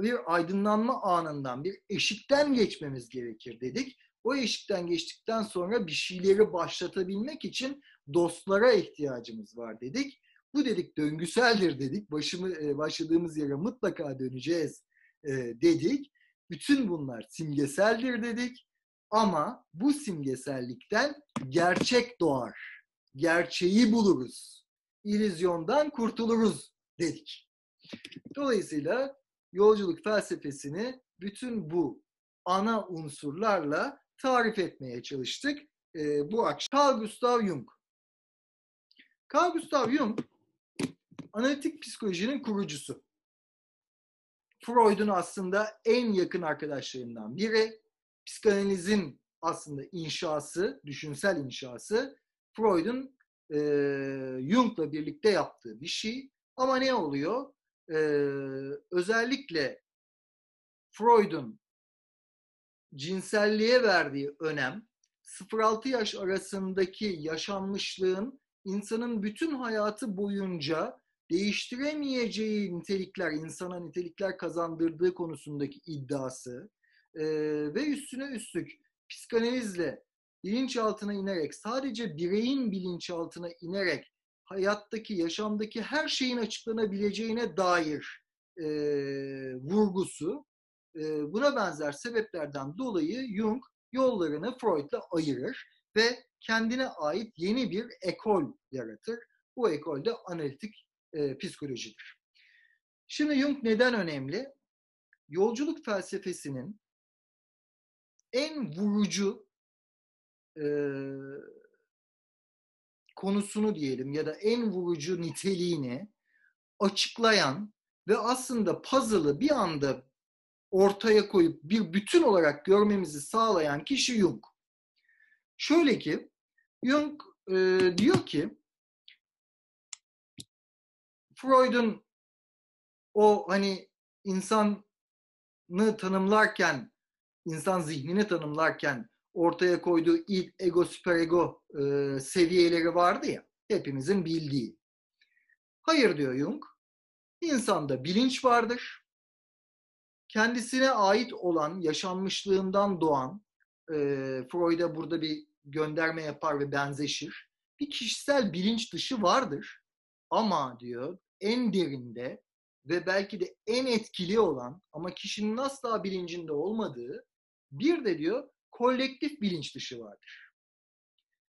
Bir aydınlanma anından, bir eşikten geçmemiz gerekir dedik. O eşikten geçtikten sonra bir şeyleri başlatabilmek için dostlara ihtiyacımız var dedik. Bu dedik döngüseldir dedik. Başımı, e, başladığımız yere mutlaka döneceğiz e, dedik. Bütün bunlar simgeseldir dedik. Ama bu simgesellikten gerçek doğar. Gerçeği buluruz. İllüzyondan kurtuluruz dedik. Dolayısıyla yolculuk felsefesini bütün bu ana unsurlarla tarif etmeye çalıştık e, bu akşam. Carl Gustav Jung. Carl Gustav Jung analitik psikolojinin kurucusu. Freud'un aslında en yakın arkadaşlarından biri. Psikanalizin aslında inşası, düşünsel inşası Freud'un e, Jung'la birlikte yaptığı bir şey. Ama ne oluyor? E, özellikle Freud'un cinselliğe verdiği önem 0-6 yaş arasındaki yaşanmışlığın insanın bütün hayatı boyunca değiştiremeyeceği nitelikler, insana nitelikler kazandırdığı konusundaki iddiası e, ve üstüne üstlük psikanalizle bilinçaltına inerek, sadece bireyin bilinçaltına inerek hayattaki, yaşamdaki her şeyin açıklanabileceğine dair e, vurgusu, e, buna benzer sebeplerden dolayı Jung yollarını Freud'la ayırır ve kendine ait yeni bir ekol yaratır. Bu ekol de analitik e, psikolojidir. Şimdi Jung neden önemli? Yolculuk felsefesinin en vurucu e, konusunu diyelim ya da en vurucu niteliğini açıklayan ve aslında puzzle'ı bir anda ortaya koyup bir bütün olarak görmemizi sağlayan kişi Jung. Şöyle ki Jung e, diyor ki Freud'un o hani insanı tanımlarken, insan zihnini tanımlarken ortaya koyduğu ilk ego süperego e, seviyeleri vardı ya, hepimizin bildiği. Hayır diyor Jung, insanda bilinç vardır. Kendisine ait olan yaşanmışlığından doğan, e, Freud'a burada bir gönderme yapar ve benzeşir. Bir kişisel bilinç dışı vardır. Ama diyor en derinde ve belki de en etkili olan ama kişinin asla bilincinde olmadığı bir de diyor kolektif bilinç dışı vardır.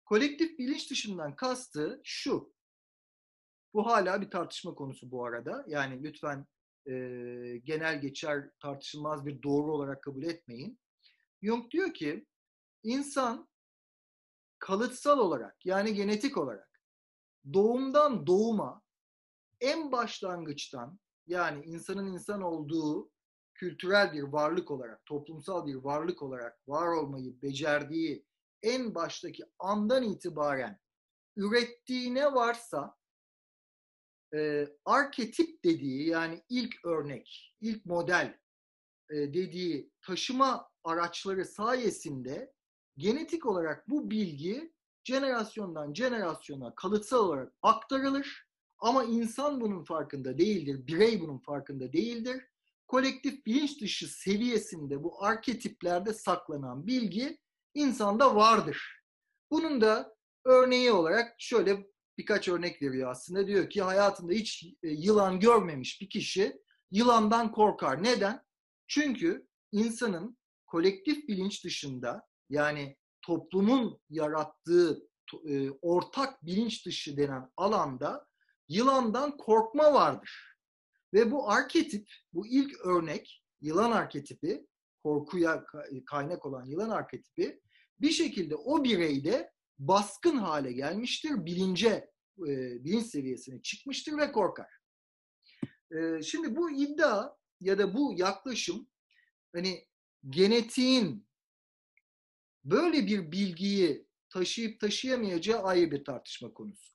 Kolektif bilinç dışından kastı şu. Bu hala bir tartışma konusu bu arada. Yani lütfen e, genel geçer tartışılmaz bir doğru olarak kabul etmeyin. Jung diyor ki insan kalıtsal olarak yani genetik olarak doğumdan doğuma en başlangıçtan yani insanın insan olduğu kültürel bir varlık olarak, toplumsal bir varlık olarak var olmayı becerdiği en baştaki andan itibaren ürettiği ne varsa e, arketip dediği yani ilk örnek, ilk model e, dediği taşıma araçları sayesinde genetik olarak bu bilgi jenerasyondan jenerasyona kalıtsal olarak aktarılır ama insan bunun farkında değildir, birey bunun farkında değildir. Kolektif bilinç dışı seviyesinde bu arketiplerde saklanan bilgi insanda vardır. Bunun da örneği olarak şöyle birkaç örnek veriyor aslında. Diyor ki hayatında hiç e, yılan görmemiş bir kişi yılandan korkar. Neden? Çünkü insanın kolektif bilinç dışında yani toplumun yarattığı e, ortak bilinç dışı denen alanda yılandan korkma vardır. Ve bu arketip, bu ilk örnek, yılan arketipi, korkuya kaynak olan yılan arketipi bir şekilde o bireyde baskın hale gelmiştir, bilince, e, bilinç seviyesine çıkmıştır ve korkar. E, şimdi bu iddia ya da bu yaklaşım hani genetiğin böyle bir bilgiyi taşıyıp taşıyamayacağı ayrı bir tartışma konusu.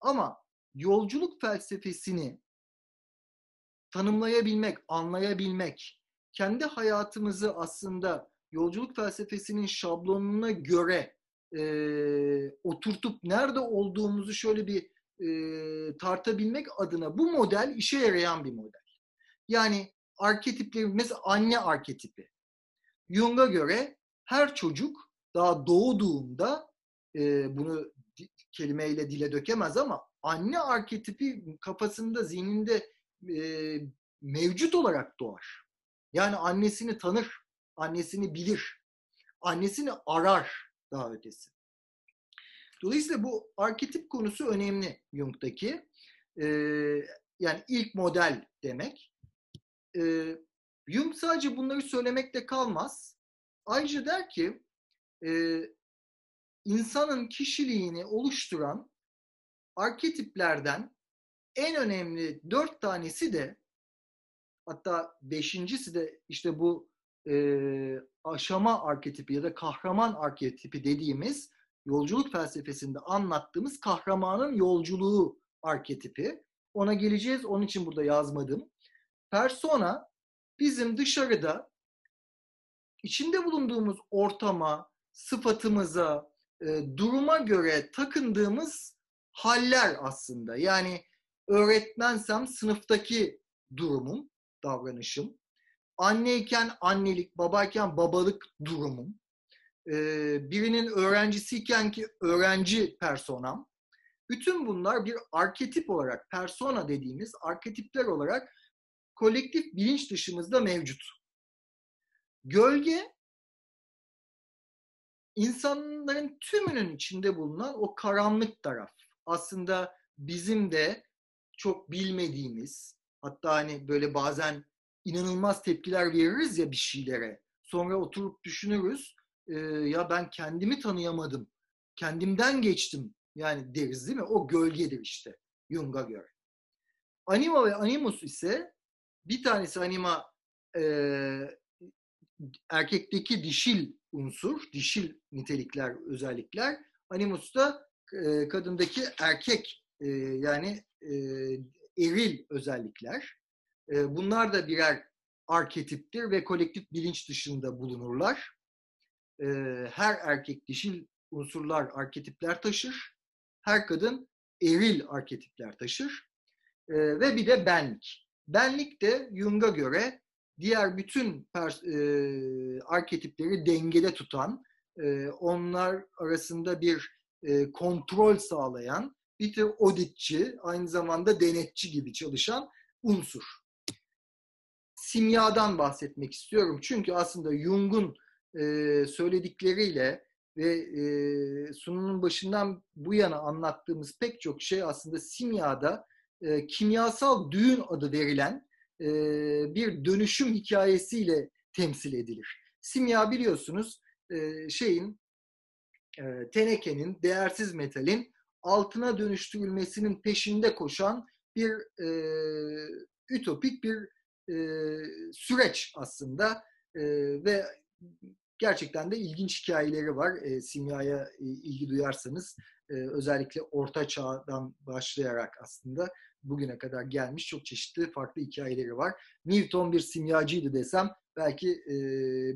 Ama yolculuk felsefesini tanımlayabilmek, anlayabilmek, kendi hayatımızı aslında yolculuk felsefesinin şablonuna göre e, oturtup nerede olduğumuzu şöyle bir e, tartabilmek adına bu model işe yarayan bir model. Yani arketipleri mesela anne arketipi. Jung'a göre her çocuk daha doğduğunda e, bunu kelimeyle dile dökemez ama anne arketipi kafasında, zihninde e, mevcut olarak doğar. Yani annesini tanır, annesini bilir, annesini arar daha ötesi. Dolayısıyla bu arketip konusu önemli Jung'daki. Ee, yani ilk model demek. Ee, Jung sadece bunları söylemekle kalmaz. Ayrıca der ki e, insanın kişiliğini oluşturan arketiplerden en önemli dört tanesi de hatta beşincisi de işte bu e, aşama arketipi ya da kahraman arketipi dediğimiz yolculuk felsefesinde anlattığımız kahramanın yolculuğu arketipi. Ona geleceğiz. Onun için burada yazmadım. Persona bizim dışarıda içinde bulunduğumuz ortama, sıfatımıza, e, duruma göre takındığımız haller aslında. Yani öğretmensem sınıftaki durumum, davranışım. Anneyken annelik, babayken babalık durumum. Ee, birinin öğrencisiyken ki öğrenci personam. Bütün bunlar bir arketip olarak, persona dediğimiz arketipler olarak kolektif bilinç dışımızda mevcut. Gölge insanların tümünün içinde bulunan o karanlık taraf. Aslında bizim de çok bilmediğimiz, hatta hani böyle bazen inanılmaz tepkiler veririz ya bir şeylere. Sonra oturup düşünürüz. E, ya ben kendimi tanıyamadım. Kendimden geçtim. Yani deriz değil mi? O gölgedir işte Jung'a göre. Anima ve animus ise bir tanesi anima e, erkekteki dişil unsur, dişil nitelikler, özellikler. Animus da e, kadındaki erkek e, yani e, eril özellikler. E, bunlar da birer arketiptir ve kolektif bilinç dışında bulunurlar. Her erkek dişil unsurlar, arketipler taşır. Her kadın eril arketipler taşır. Ve bir de benlik. Benlik de Jung'a göre diğer bütün pers- e, arketipleri dengede tutan, e, onlar arasında bir e, kontrol sağlayan, bir tür auditçi, aynı zamanda denetçi gibi çalışan unsur. Simyadan bahsetmek istiyorum. Çünkü aslında Jung'un e, söyledikleriyle ve e, sunumun başından bu yana anlattığımız pek çok şey aslında simyada e, kimyasal düğün adı verilen bir dönüşüm hikayesiyle temsil edilir. Simya biliyorsunuz şeyin e, tenekenin, değersiz metalin altına dönüştürülmesinin peşinde koşan bir e, ütopik bir e, süreç aslında e, ve gerçekten de ilginç hikayeleri var. E, simyaya e, ilgi duyarsanız e, özellikle Orta Çağ'dan başlayarak aslında bugüne kadar gelmiş çok çeşitli farklı hikayeleri var. Newton bir simyacıydı desem belki e,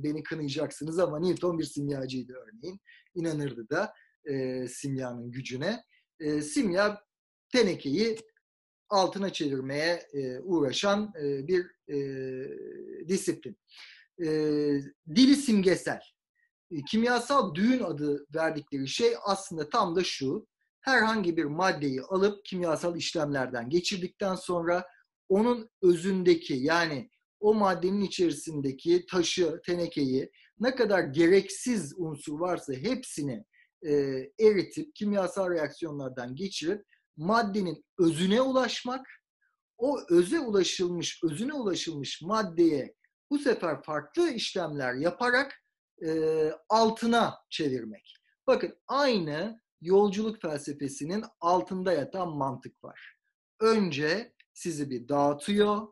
beni kınayacaksınız ama Newton bir simyacıydı örneğin. İnanırdı da e, simyanın gücüne. E, simya tenekeyi altına çevirmeye e, uğraşan e, bir e, disiplin. E, dili simgesel. E, kimyasal düğün adı verdikleri şey aslında tam da şu herhangi bir maddeyi alıp kimyasal işlemlerden geçirdikten sonra onun özündeki yani o maddenin içerisindeki taşı, tenekeyi ne kadar gereksiz unsur varsa hepsini e, eritip kimyasal reaksiyonlardan geçirip maddenin özüne ulaşmak, o öze ulaşılmış, özüne ulaşılmış maddeye bu sefer farklı işlemler yaparak e, altına çevirmek. Bakın aynı yolculuk felsefesinin altında yatan mantık var. Önce sizi bir dağıtıyor.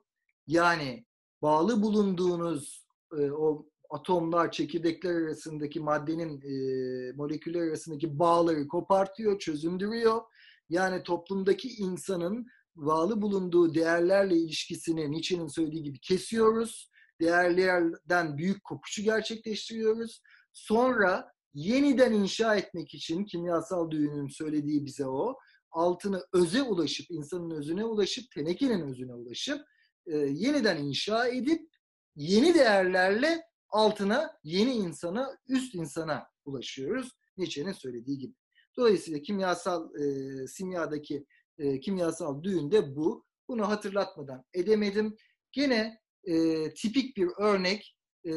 Yani bağlı bulunduğunuz e, o atomlar, çekirdekler arasındaki maddenin e, moleküller arasındaki bağları kopartıyor, çözündürüyor. Yani toplumdaki insanın bağlı bulunduğu değerlerle ilişkisini Nietzsche'nin söylediği gibi kesiyoruz. değerlerden büyük kopuşu gerçekleştiriyoruz. Sonra yeniden inşa etmek için kimyasal düğünün söylediği bize o. Altını öze ulaşıp, insanın özüne ulaşıp, tenekenin özüne ulaşıp e, yeniden inşa edip yeni değerlerle altına, yeni insana, üst insana ulaşıyoruz. Nietzsche'nin söylediği gibi. Dolayısıyla kimyasal e, simyadaki e, kimyasal düğünde bu. Bunu hatırlatmadan edemedim. Gene e, tipik bir örnek e,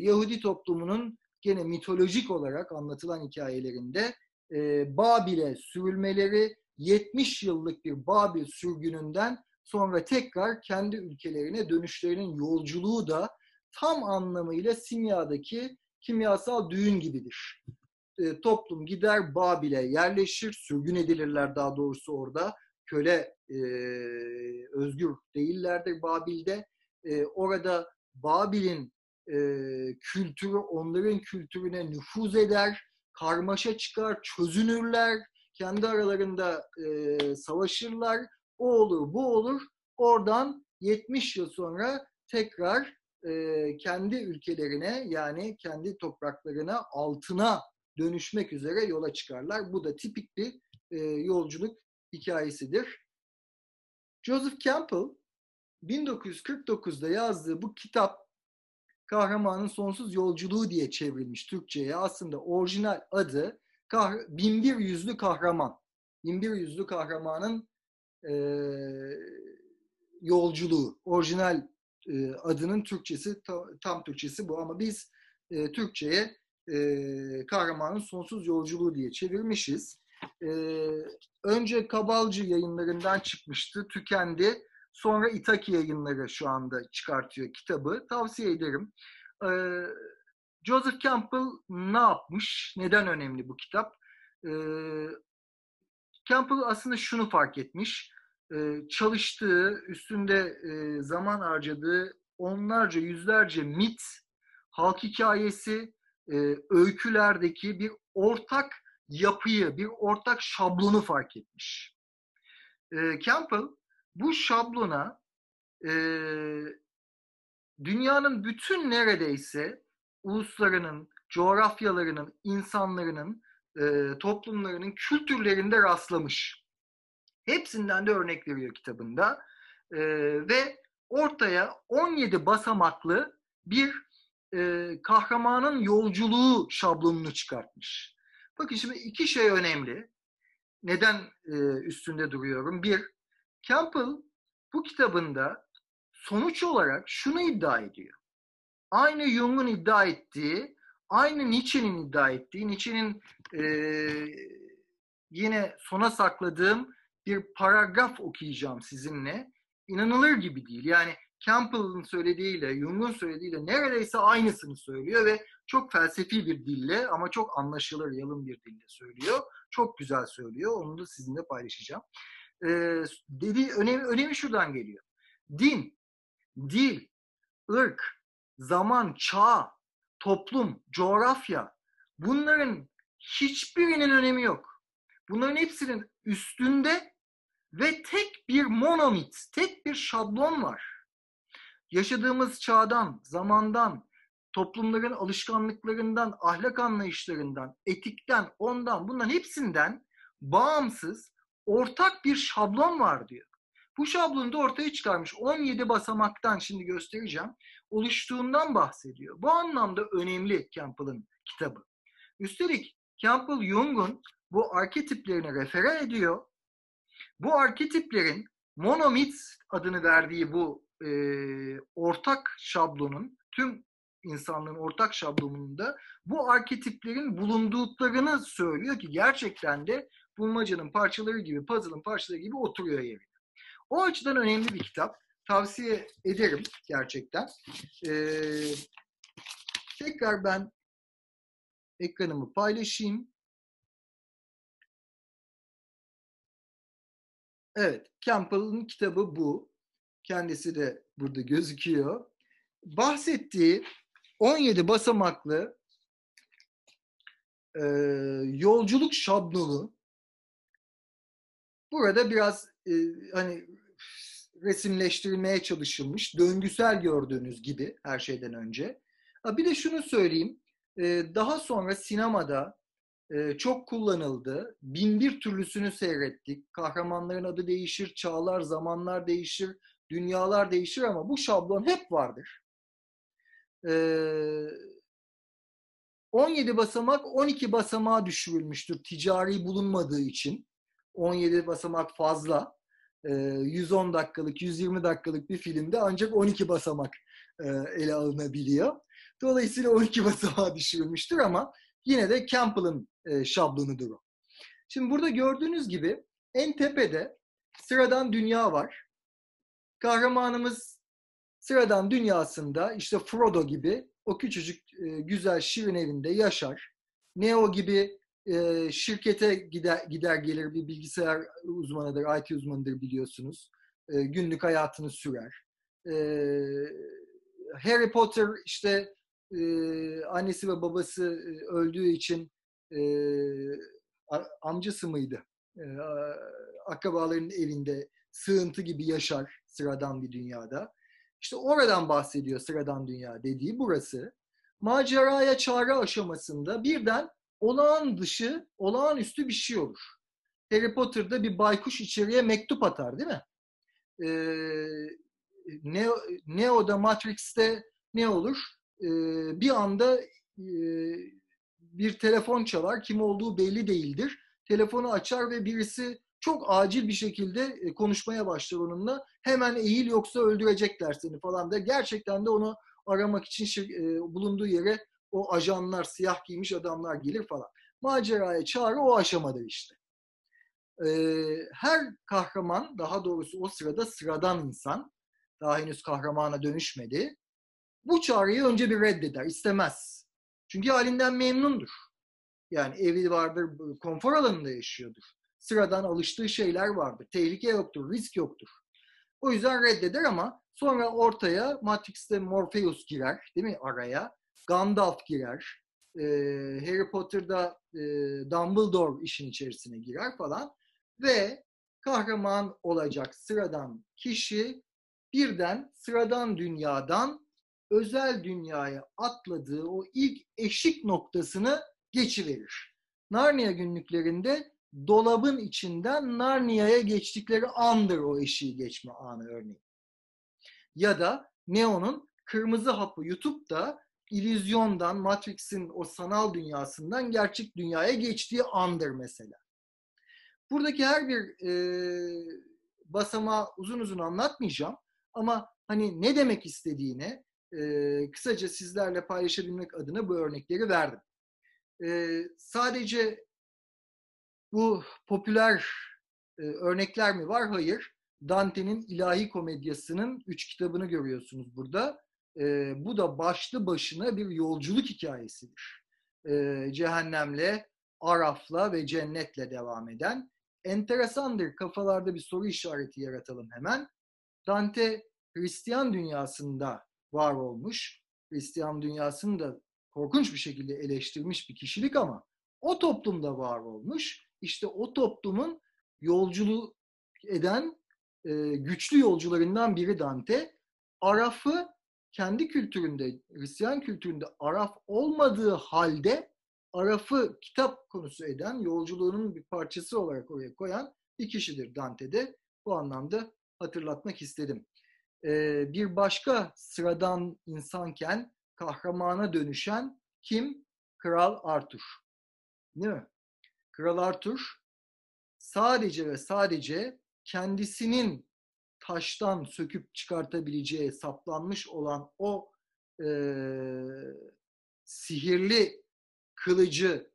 Yahudi toplumunun gene mitolojik olarak anlatılan hikayelerinde e, Babil'e sürülmeleri 70 yıllık bir Babil sürgününden sonra tekrar kendi ülkelerine dönüşlerinin yolculuğu da tam anlamıyla simyadaki kimyasal düğün gibidir. E, toplum gider Babil'e yerleşir, sürgün edilirler daha doğrusu orada. Köle e, özgür değillerdir Babil'de. E, orada Babil'in e, kültürü onların kültürüne nüfuz eder, karmaşa çıkar, çözünürler, kendi aralarında e, savaşırlar. O olur, bu olur. Oradan 70 yıl sonra tekrar e, kendi ülkelerine yani kendi topraklarına altına dönüşmek üzere yola çıkarlar. Bu da tipik bir e, yolculuk hikayesidir. Joseph Campbell 1949'da yazdığı bu kitap Kahramanın Sonsuz Yolculuğu diye çevrilmiş Türkçe'ye. Aslında orijinal adı Binbir Yüzlü Kahraman. Binbir Yüzlü Kahramanın e, yolculuğu. Orijinal e, adının Türkçesi, ta, tam Türkçesi bu ama biz e, Türkçe'ye e, Kahramanın Sonsuz Yolculuğu diye çevirmişiz. E, önce Kabalcı yayınlarından çıkmıştı, tükendi. Sonra Itaki yayınları şu anda çıkartıyor kitabı. Tavsiye ederim. Ee, Joseph Campbell ne yapmış? Neden önemli bu kitap? Ee, Campbell aslında şunu fark etmiş. Ee, çalıştığı, üstünde e, zaman harcadığı onlarca, yüzlerce mit, halk hikayesi, e, öykülerdeki bir ortak yapıyı, bir ortak şablonu fark etmiş. E, Campbell bu şablona e, dünyanın bütün neredeyse uluslarının, coğrafyalarının, insanlarının, e, toplumlarının kültürlerinde rastlamış. Hepsinden de örnek veriyor kitabında. E, ve ortaya 17 basamaklı bir e, kahramanın yolculuğu şablonunu çıkartmış. Bakın şimdi iki şey önemli. Neden e, üstünde duruyorum? Bir, Campbell bu kitabında sonuç olarak şunu iddia ediyor. Aynı Jung'un iddia ettiği, aynı Nietzsche'nin iddia ettiği, Nietzsche'nin e, yine sona sakladığım bir paragraf okuyacağım sizinle. İnanılır gibi değil. Yani Campbell'ın söylediğiyle, Jung'un söylediğiyle neredeyse aynısını söylüyor ve çok felsefi bir dille ama çok anlaşılır, yalın bir dille söylüyor. Çok güzel söylüyor. Onu da sizinle paylaşacağım e, dediği önemi, önemi şuradan geliyor. Din, dil, ırk, zaman, çağ, toplum, coğrafya bunların hiçbirinin önemi yok. Bunların hepsinin üstünde ve tek bir monomit, tek bir şablon var. Yaşadığımız çağdan, zamandan, toplumların alışkanlıklarından, ahlak anlayışlarından, etikten, ondan, bunların hepsinden bağımsız ortak bir şablon var diyor. Bu şablonu da ortaya çıkarmış. 17 basamaktan şimdi göstereceğim. Oluştuğundan bahsediyor. Bu anlamda önemli Campbell'ın kitabı. Üstelik Campbell Jung'un bu arketiplerini refere ediyor. Bu arketiplerin monomit adını verdiği bu e, ortak şablonun tüm insanlığın ortak şablonunda bu arketiplerin bulunduklarını söylüyor ki gerçekten de bulmacanın parçaları gibi, puzzle'ın parçaları gibi oturuyor yerine. O açıdan önemli bir kitap. Tavsiye ederim gerçekten. Ee, tekrar ben ekranımı paylaşayım. Evet, Campbell'ın kitabı bu. Kendisi de burada gözüküyor. Bahsettiği 17 basamaklı e, yolculuk şablonu Burada biraz e, hani resimleştirilmeye çalışılmış. Döngüsel gördüğünüz gibi her şeyden önce. Bir de şunu söyleyeyim. E, daha sonra sinemada e, çok kullanıldı. Bin bir türlüsünü seyrettik. Kahramanların adı değişir, çağlar, zamanlar değişir, dünyalar değişir ama bu şablon hep vardır. 17 basamak 12 basamağa düşürülmüştür ticari bulunmadığı için. 17 basamak fazla. 110 dakikalık, 120 dakikalık bir filmde ancak 12 basamak ele alınabiliyor. Dolayısıyla 12 basamağa düşürülmüştür ama yine de Campbell'ın şablonudur o. Şimdi burada gördüğünüz gibi en tepede sıradan dünya var. Kahramanımız sıradan dünyasında işte Frodo gibi o küçücük güzel şirin evinde yaşar. Neo gibi şirkete gider, gider gelir bir bilgisayar uzmanıdır, IT uzmanıdır biliyorsunuz. günlük hayatını sürer. Harry Potter işte annesi ve babası öldüğü için amcası mıydı? E, evinde sığıntı gibi yaşar sıradan bir dünyada. İşte oradan bahsediyor sıradan dünya dediği burası. Maceraya çağrı aşamasında birden olağan dışı, olağanüstü bir şey olur. Harry Potter'da bir baykuş içeriye mektup atar değil mi? Ee, Neo, Neo'da Matrix'te ne olur? Ee, bir anda e, bir telefon çalar, kim olduğu belli değildir. Telefonu açar ve birisi çok acil bir şekilde e, konuşmaya başlar onunla. Hemen eğil yoksa öldürecekler seni falan da. Gerçekten de onu aramak için e, bulunduğu yere o ajanlar, siyah giymiş adamlar gelir falan. Maceraya çağrı o aşamadır işte. Ee, her kahraman, daha doğrusu o sırada sıradan insan, daha henüz kahramana dönüşmedi. Bu çağrıyı önce bir reddeder, istemez. Çünkü halinden memnundur. Yani evi vardır, konfor alanında yaşıyordur. Sıradan alıştığı şeyler vardır. Tehlike yoktur, risk yoktur. O yüzden reddeder ama sonra ortaya Matrix'te Morpheus girer, değil mi araya? Gandalf girer. E, Harry Potter'da e, Dumbledore işin içerisine girer falan. Ve kahraman olacak sıradan kişi birden sıradan dünyadan özel dünyaya atladığı o ilk eşik noktasını geçiverir. Narnia günlüklerinde dolabın içinden Narnia'ya geçtikleri andır o eşiği geçme anı örneğin. Ya da Neo'nun kırmızı hapı yutup da illüzyondan, Matrix'in o sanal dünyasından gerçek dünyaya geçtiği andır mesela. Buradaki her bir e, basamağı uzun uzun anlatmayacağım ama hani ne demek istediğini e, kısaca sizlerle paylaşabilmek adına bu örnekleri verdim. E, sadece bu popüler e, örnekler mi var? Hayır. Dante'nin İlahi Komedyası'nın üç kitabını görüyorsunuz burada. E, bu da başlı başına bir yolculuk hikayesidir. E, cehennemle, Araf'la ve cennetle devam eden. Enteresandır. Kafalarda bir soru işareti yaratalım hemen. Dante Hristiyan dünyasında var olmuş. Hristiyan dünyasını da korkunç bir şekilde eleştirmiş bir kişilik ama o toplumda var olmuş. İşte o toplumun yolculuğu eden e, güçlü yolcularından biri Dante. Araf'ı kendi kültüründe, Hristiyan kültüründe Araf olmadığı halde Araf'ı kitap konusu eden, yolculuğunun bir parçası olarak oraya koyan bir kişidir Dante'de. Bu anlamda hatırlatmak istedim. Ee, bir başka sıradan insanken kahramana dönüşen kim? Kral Arthur. Değil mi? Kral Arthur sadece ve sadece kendisinin taştan söküp çıkartabileceği saplanmış olan o e, sihirli kılıcı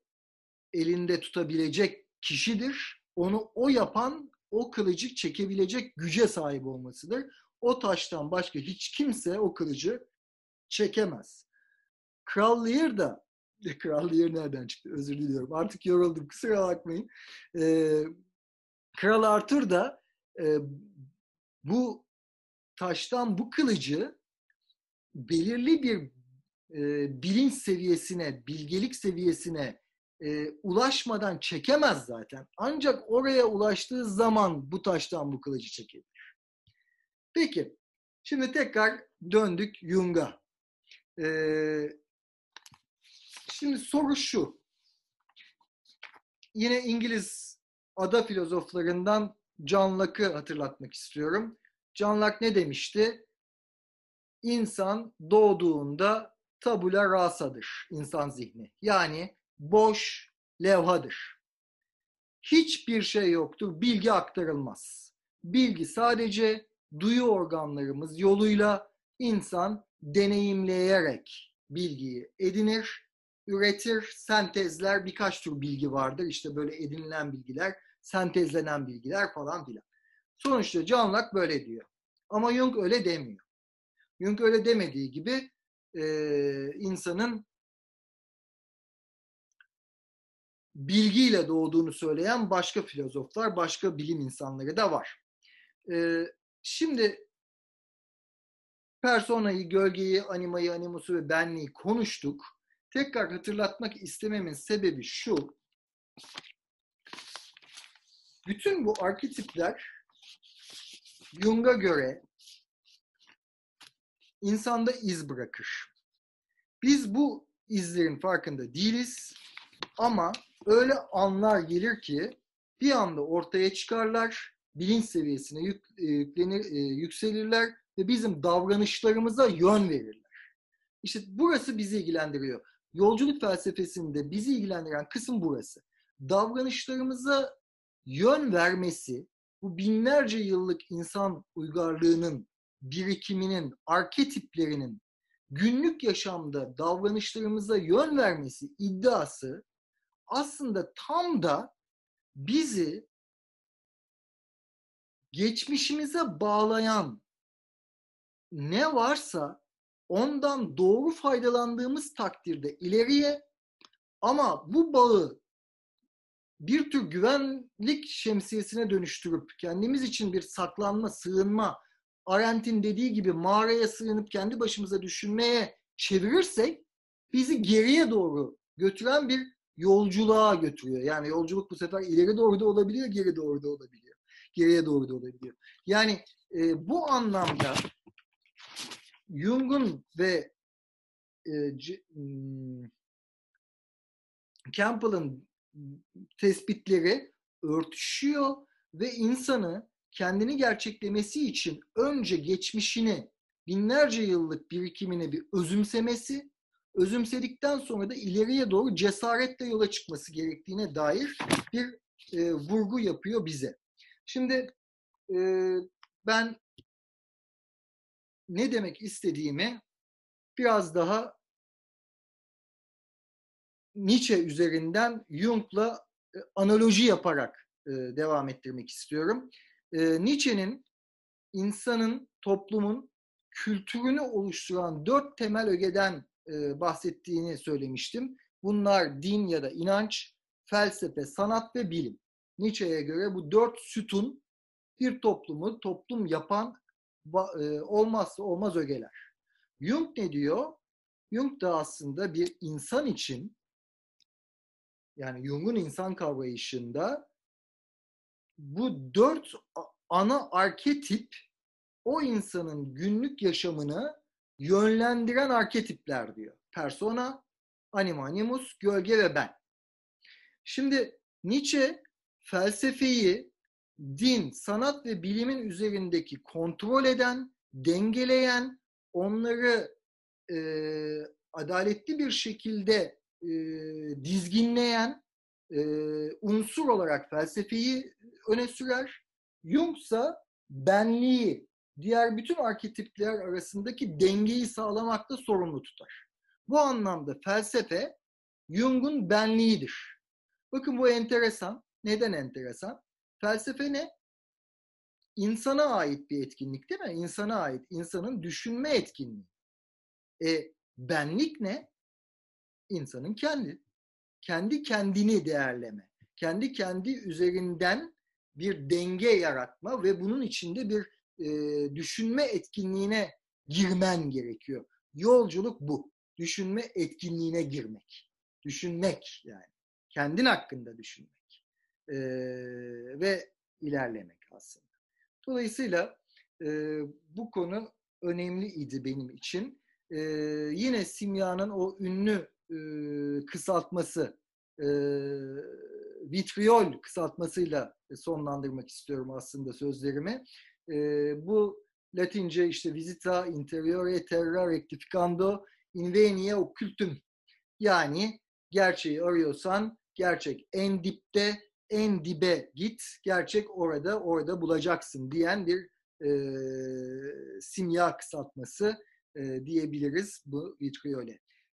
elinde tutabilecek kişidir. Onu o yapan o kılıcı çekebilecek güce sahip olmasıdır. O taştan başka hiç kimse o kılıcı çekemez. Kral Lear da Kral Lear nereden çıktı? Özür diliyorum. Artık yoruldum. Kusura bakmayın. Ee, Kral Arthur da e, bu taştan bu kılıcı belirli bir e, bilinç seviyesine, bilgelik seviyesine e, ulaşmadan çekemez zaten. Ancak oraya ulaştığı zaman bu taştan bu kılıcı çekebilir. Peki, şimdi tekrar döndük Jung'a. Ee, şimdi soru şu. Yine İngiliz ada filozoflarından John Locke'ı hatırlatmak istiyorum. John Locke ne demişti? İnsan doğduğunda tabula rasadır insan zihni. Yani boş levhadır. Hiçbir şey yoktur, bilgi aktarılmaz. Bilgi sadece duyu organlarımız yoluyla insan deneyimleyerek bilgiyi edinir, üretir, sentezler birkaç tür bilgi vardır. İşte böyle edinilen bilgiler, sentezlenen bilgiler falan filan. Sonuçta John Locke böyle diyor. Ama Jung öyle demiyor. Jung öyle demediği gibi e, insanın bilgiyle doğduğunu söyleyen başka filozoflar, başka bilim insanları da var. E, şimdi personayı, gölgeyi, animayı, animusu ve benliği konuştuk. Tekrar hatırlatmak istememin sebebi şu. Bütün bu arketipler Jung'a göre insanda iz bırakır. Biz bu izlerin farkında değiliz ama öyle anlar gelir ki bir anda ortaya çıkarlar, bilinç seviyesine yük, e, yüklenir, e, yükselirler ve bizim davranışlarımıza yön verirler. İşte burası bizi ilgilendiriyor. Yolculuk felsefesinde bizi ilgilendiren kısım burası. Davranışlarımıza yön vermesi, bu binlerce yıllık insan uygarlığının birikiminin, arketiplerinin günlük yaşamda davranışlarımıza yön vermesi iddiası aslında tam da bizi geçmişimize bağlayan ne varsa ondan doğru faydalandığımız takdirde ileriye ama bu bağı bir tür güvenlik şemsiyesine dönüştürüp kendimiz için bir saklanma, sığınma, Arendt'in dediği gibi mağaraya sığınıp kendi başımıza düşünmeye çevirirsek bizi geriye doğru götüren bir yolculuğa götürüyor. Yani yolculuk bu sefer ileri doğru da olabiliyor, geri doğru da olabiliyor. Geriye doğru da olabiliyor. Yani e, bu anlamda Jung'un ve e, hmm, Campbell'ın tespitleri örtüşüyor ve insanı kendini gerçeklemesi için önce geçmişini, binlerce yıllık birikimini bir özümsemesi, özümsedikten sonra da ileriye doğru cesaretle yola çıkması gerektiğine dair bir e, vurgu yapıyor bize. Şimdi e, ben ne demek istediğimi biraz daha Nietzsche üzerinden Jung'la e, analoji yaparak e, devam ettirmek istiyorum. E, Nietzsche'nin insanın, toplumun kültürünü oluşturan dört temel ögeden e, bahsettiğini söylemiştim. Bunlar din ya da inanç, felsefe, sanat ve bilim. Nietzsche'ye göre bu dört sütun bir toplumu toplum yapan e, olmazsa olmaz ögeler. Jung ne diyor? Jung da aslında bir insan için yani Jung'un insan kavrayışında bu dört ana arketip o insanın günlük yaşamını yönlendiren arketipler diyor. Persona, anima, animus, gölge ve ben. Şimdi Nietzsche felsefeyi din, sanat ve bilimin üzerindeki kontrol eden, dengeleyen, onları e, adaletli bir şekilde e, dizginleyen e, unsur olarak felsefeyi öne sürer. Jung ise benliği, diğer bütün arketipler arasındaki dengeyi sağlamakta sorumlu tutar. Bu anlamda felsefe Jung'un benliğidir. Bakın bu enteresan. Neden enteresan? Felsefe ne? İnsana ait bir etkinlik değil mi? İnsana ait, insanın düşünme etkinliği. E, benlik ne? İnsanın kendi. Kendi kendini değerleme. Kendi kendi üzerinden bir denge yaratma ve bunun içinde bir e, düşünme etkinliğine girmen gerekiyor. Yolculuk bu. Düşünme etkinliğine girmek. Düşünmek yani. Kendin hakkında düşünmek. E, ve ilerlemek aslında. Dolayısıyla E, bu konu önemliydi benim için. E, yine simyanın o ünlü e, kısaltması, e, vitriol kısaltmasıyla sonlandırmak istiyorum aslında sözlerimi. E, bu Latince işte visita interiore terra rectificando invenie occultum yani gerçeği arıyorsan gerçek en dipte en dibe git gerçek orada orada bulacaksın diyen bir e, simya kısaltması e, diyebiliriz bu vitriole.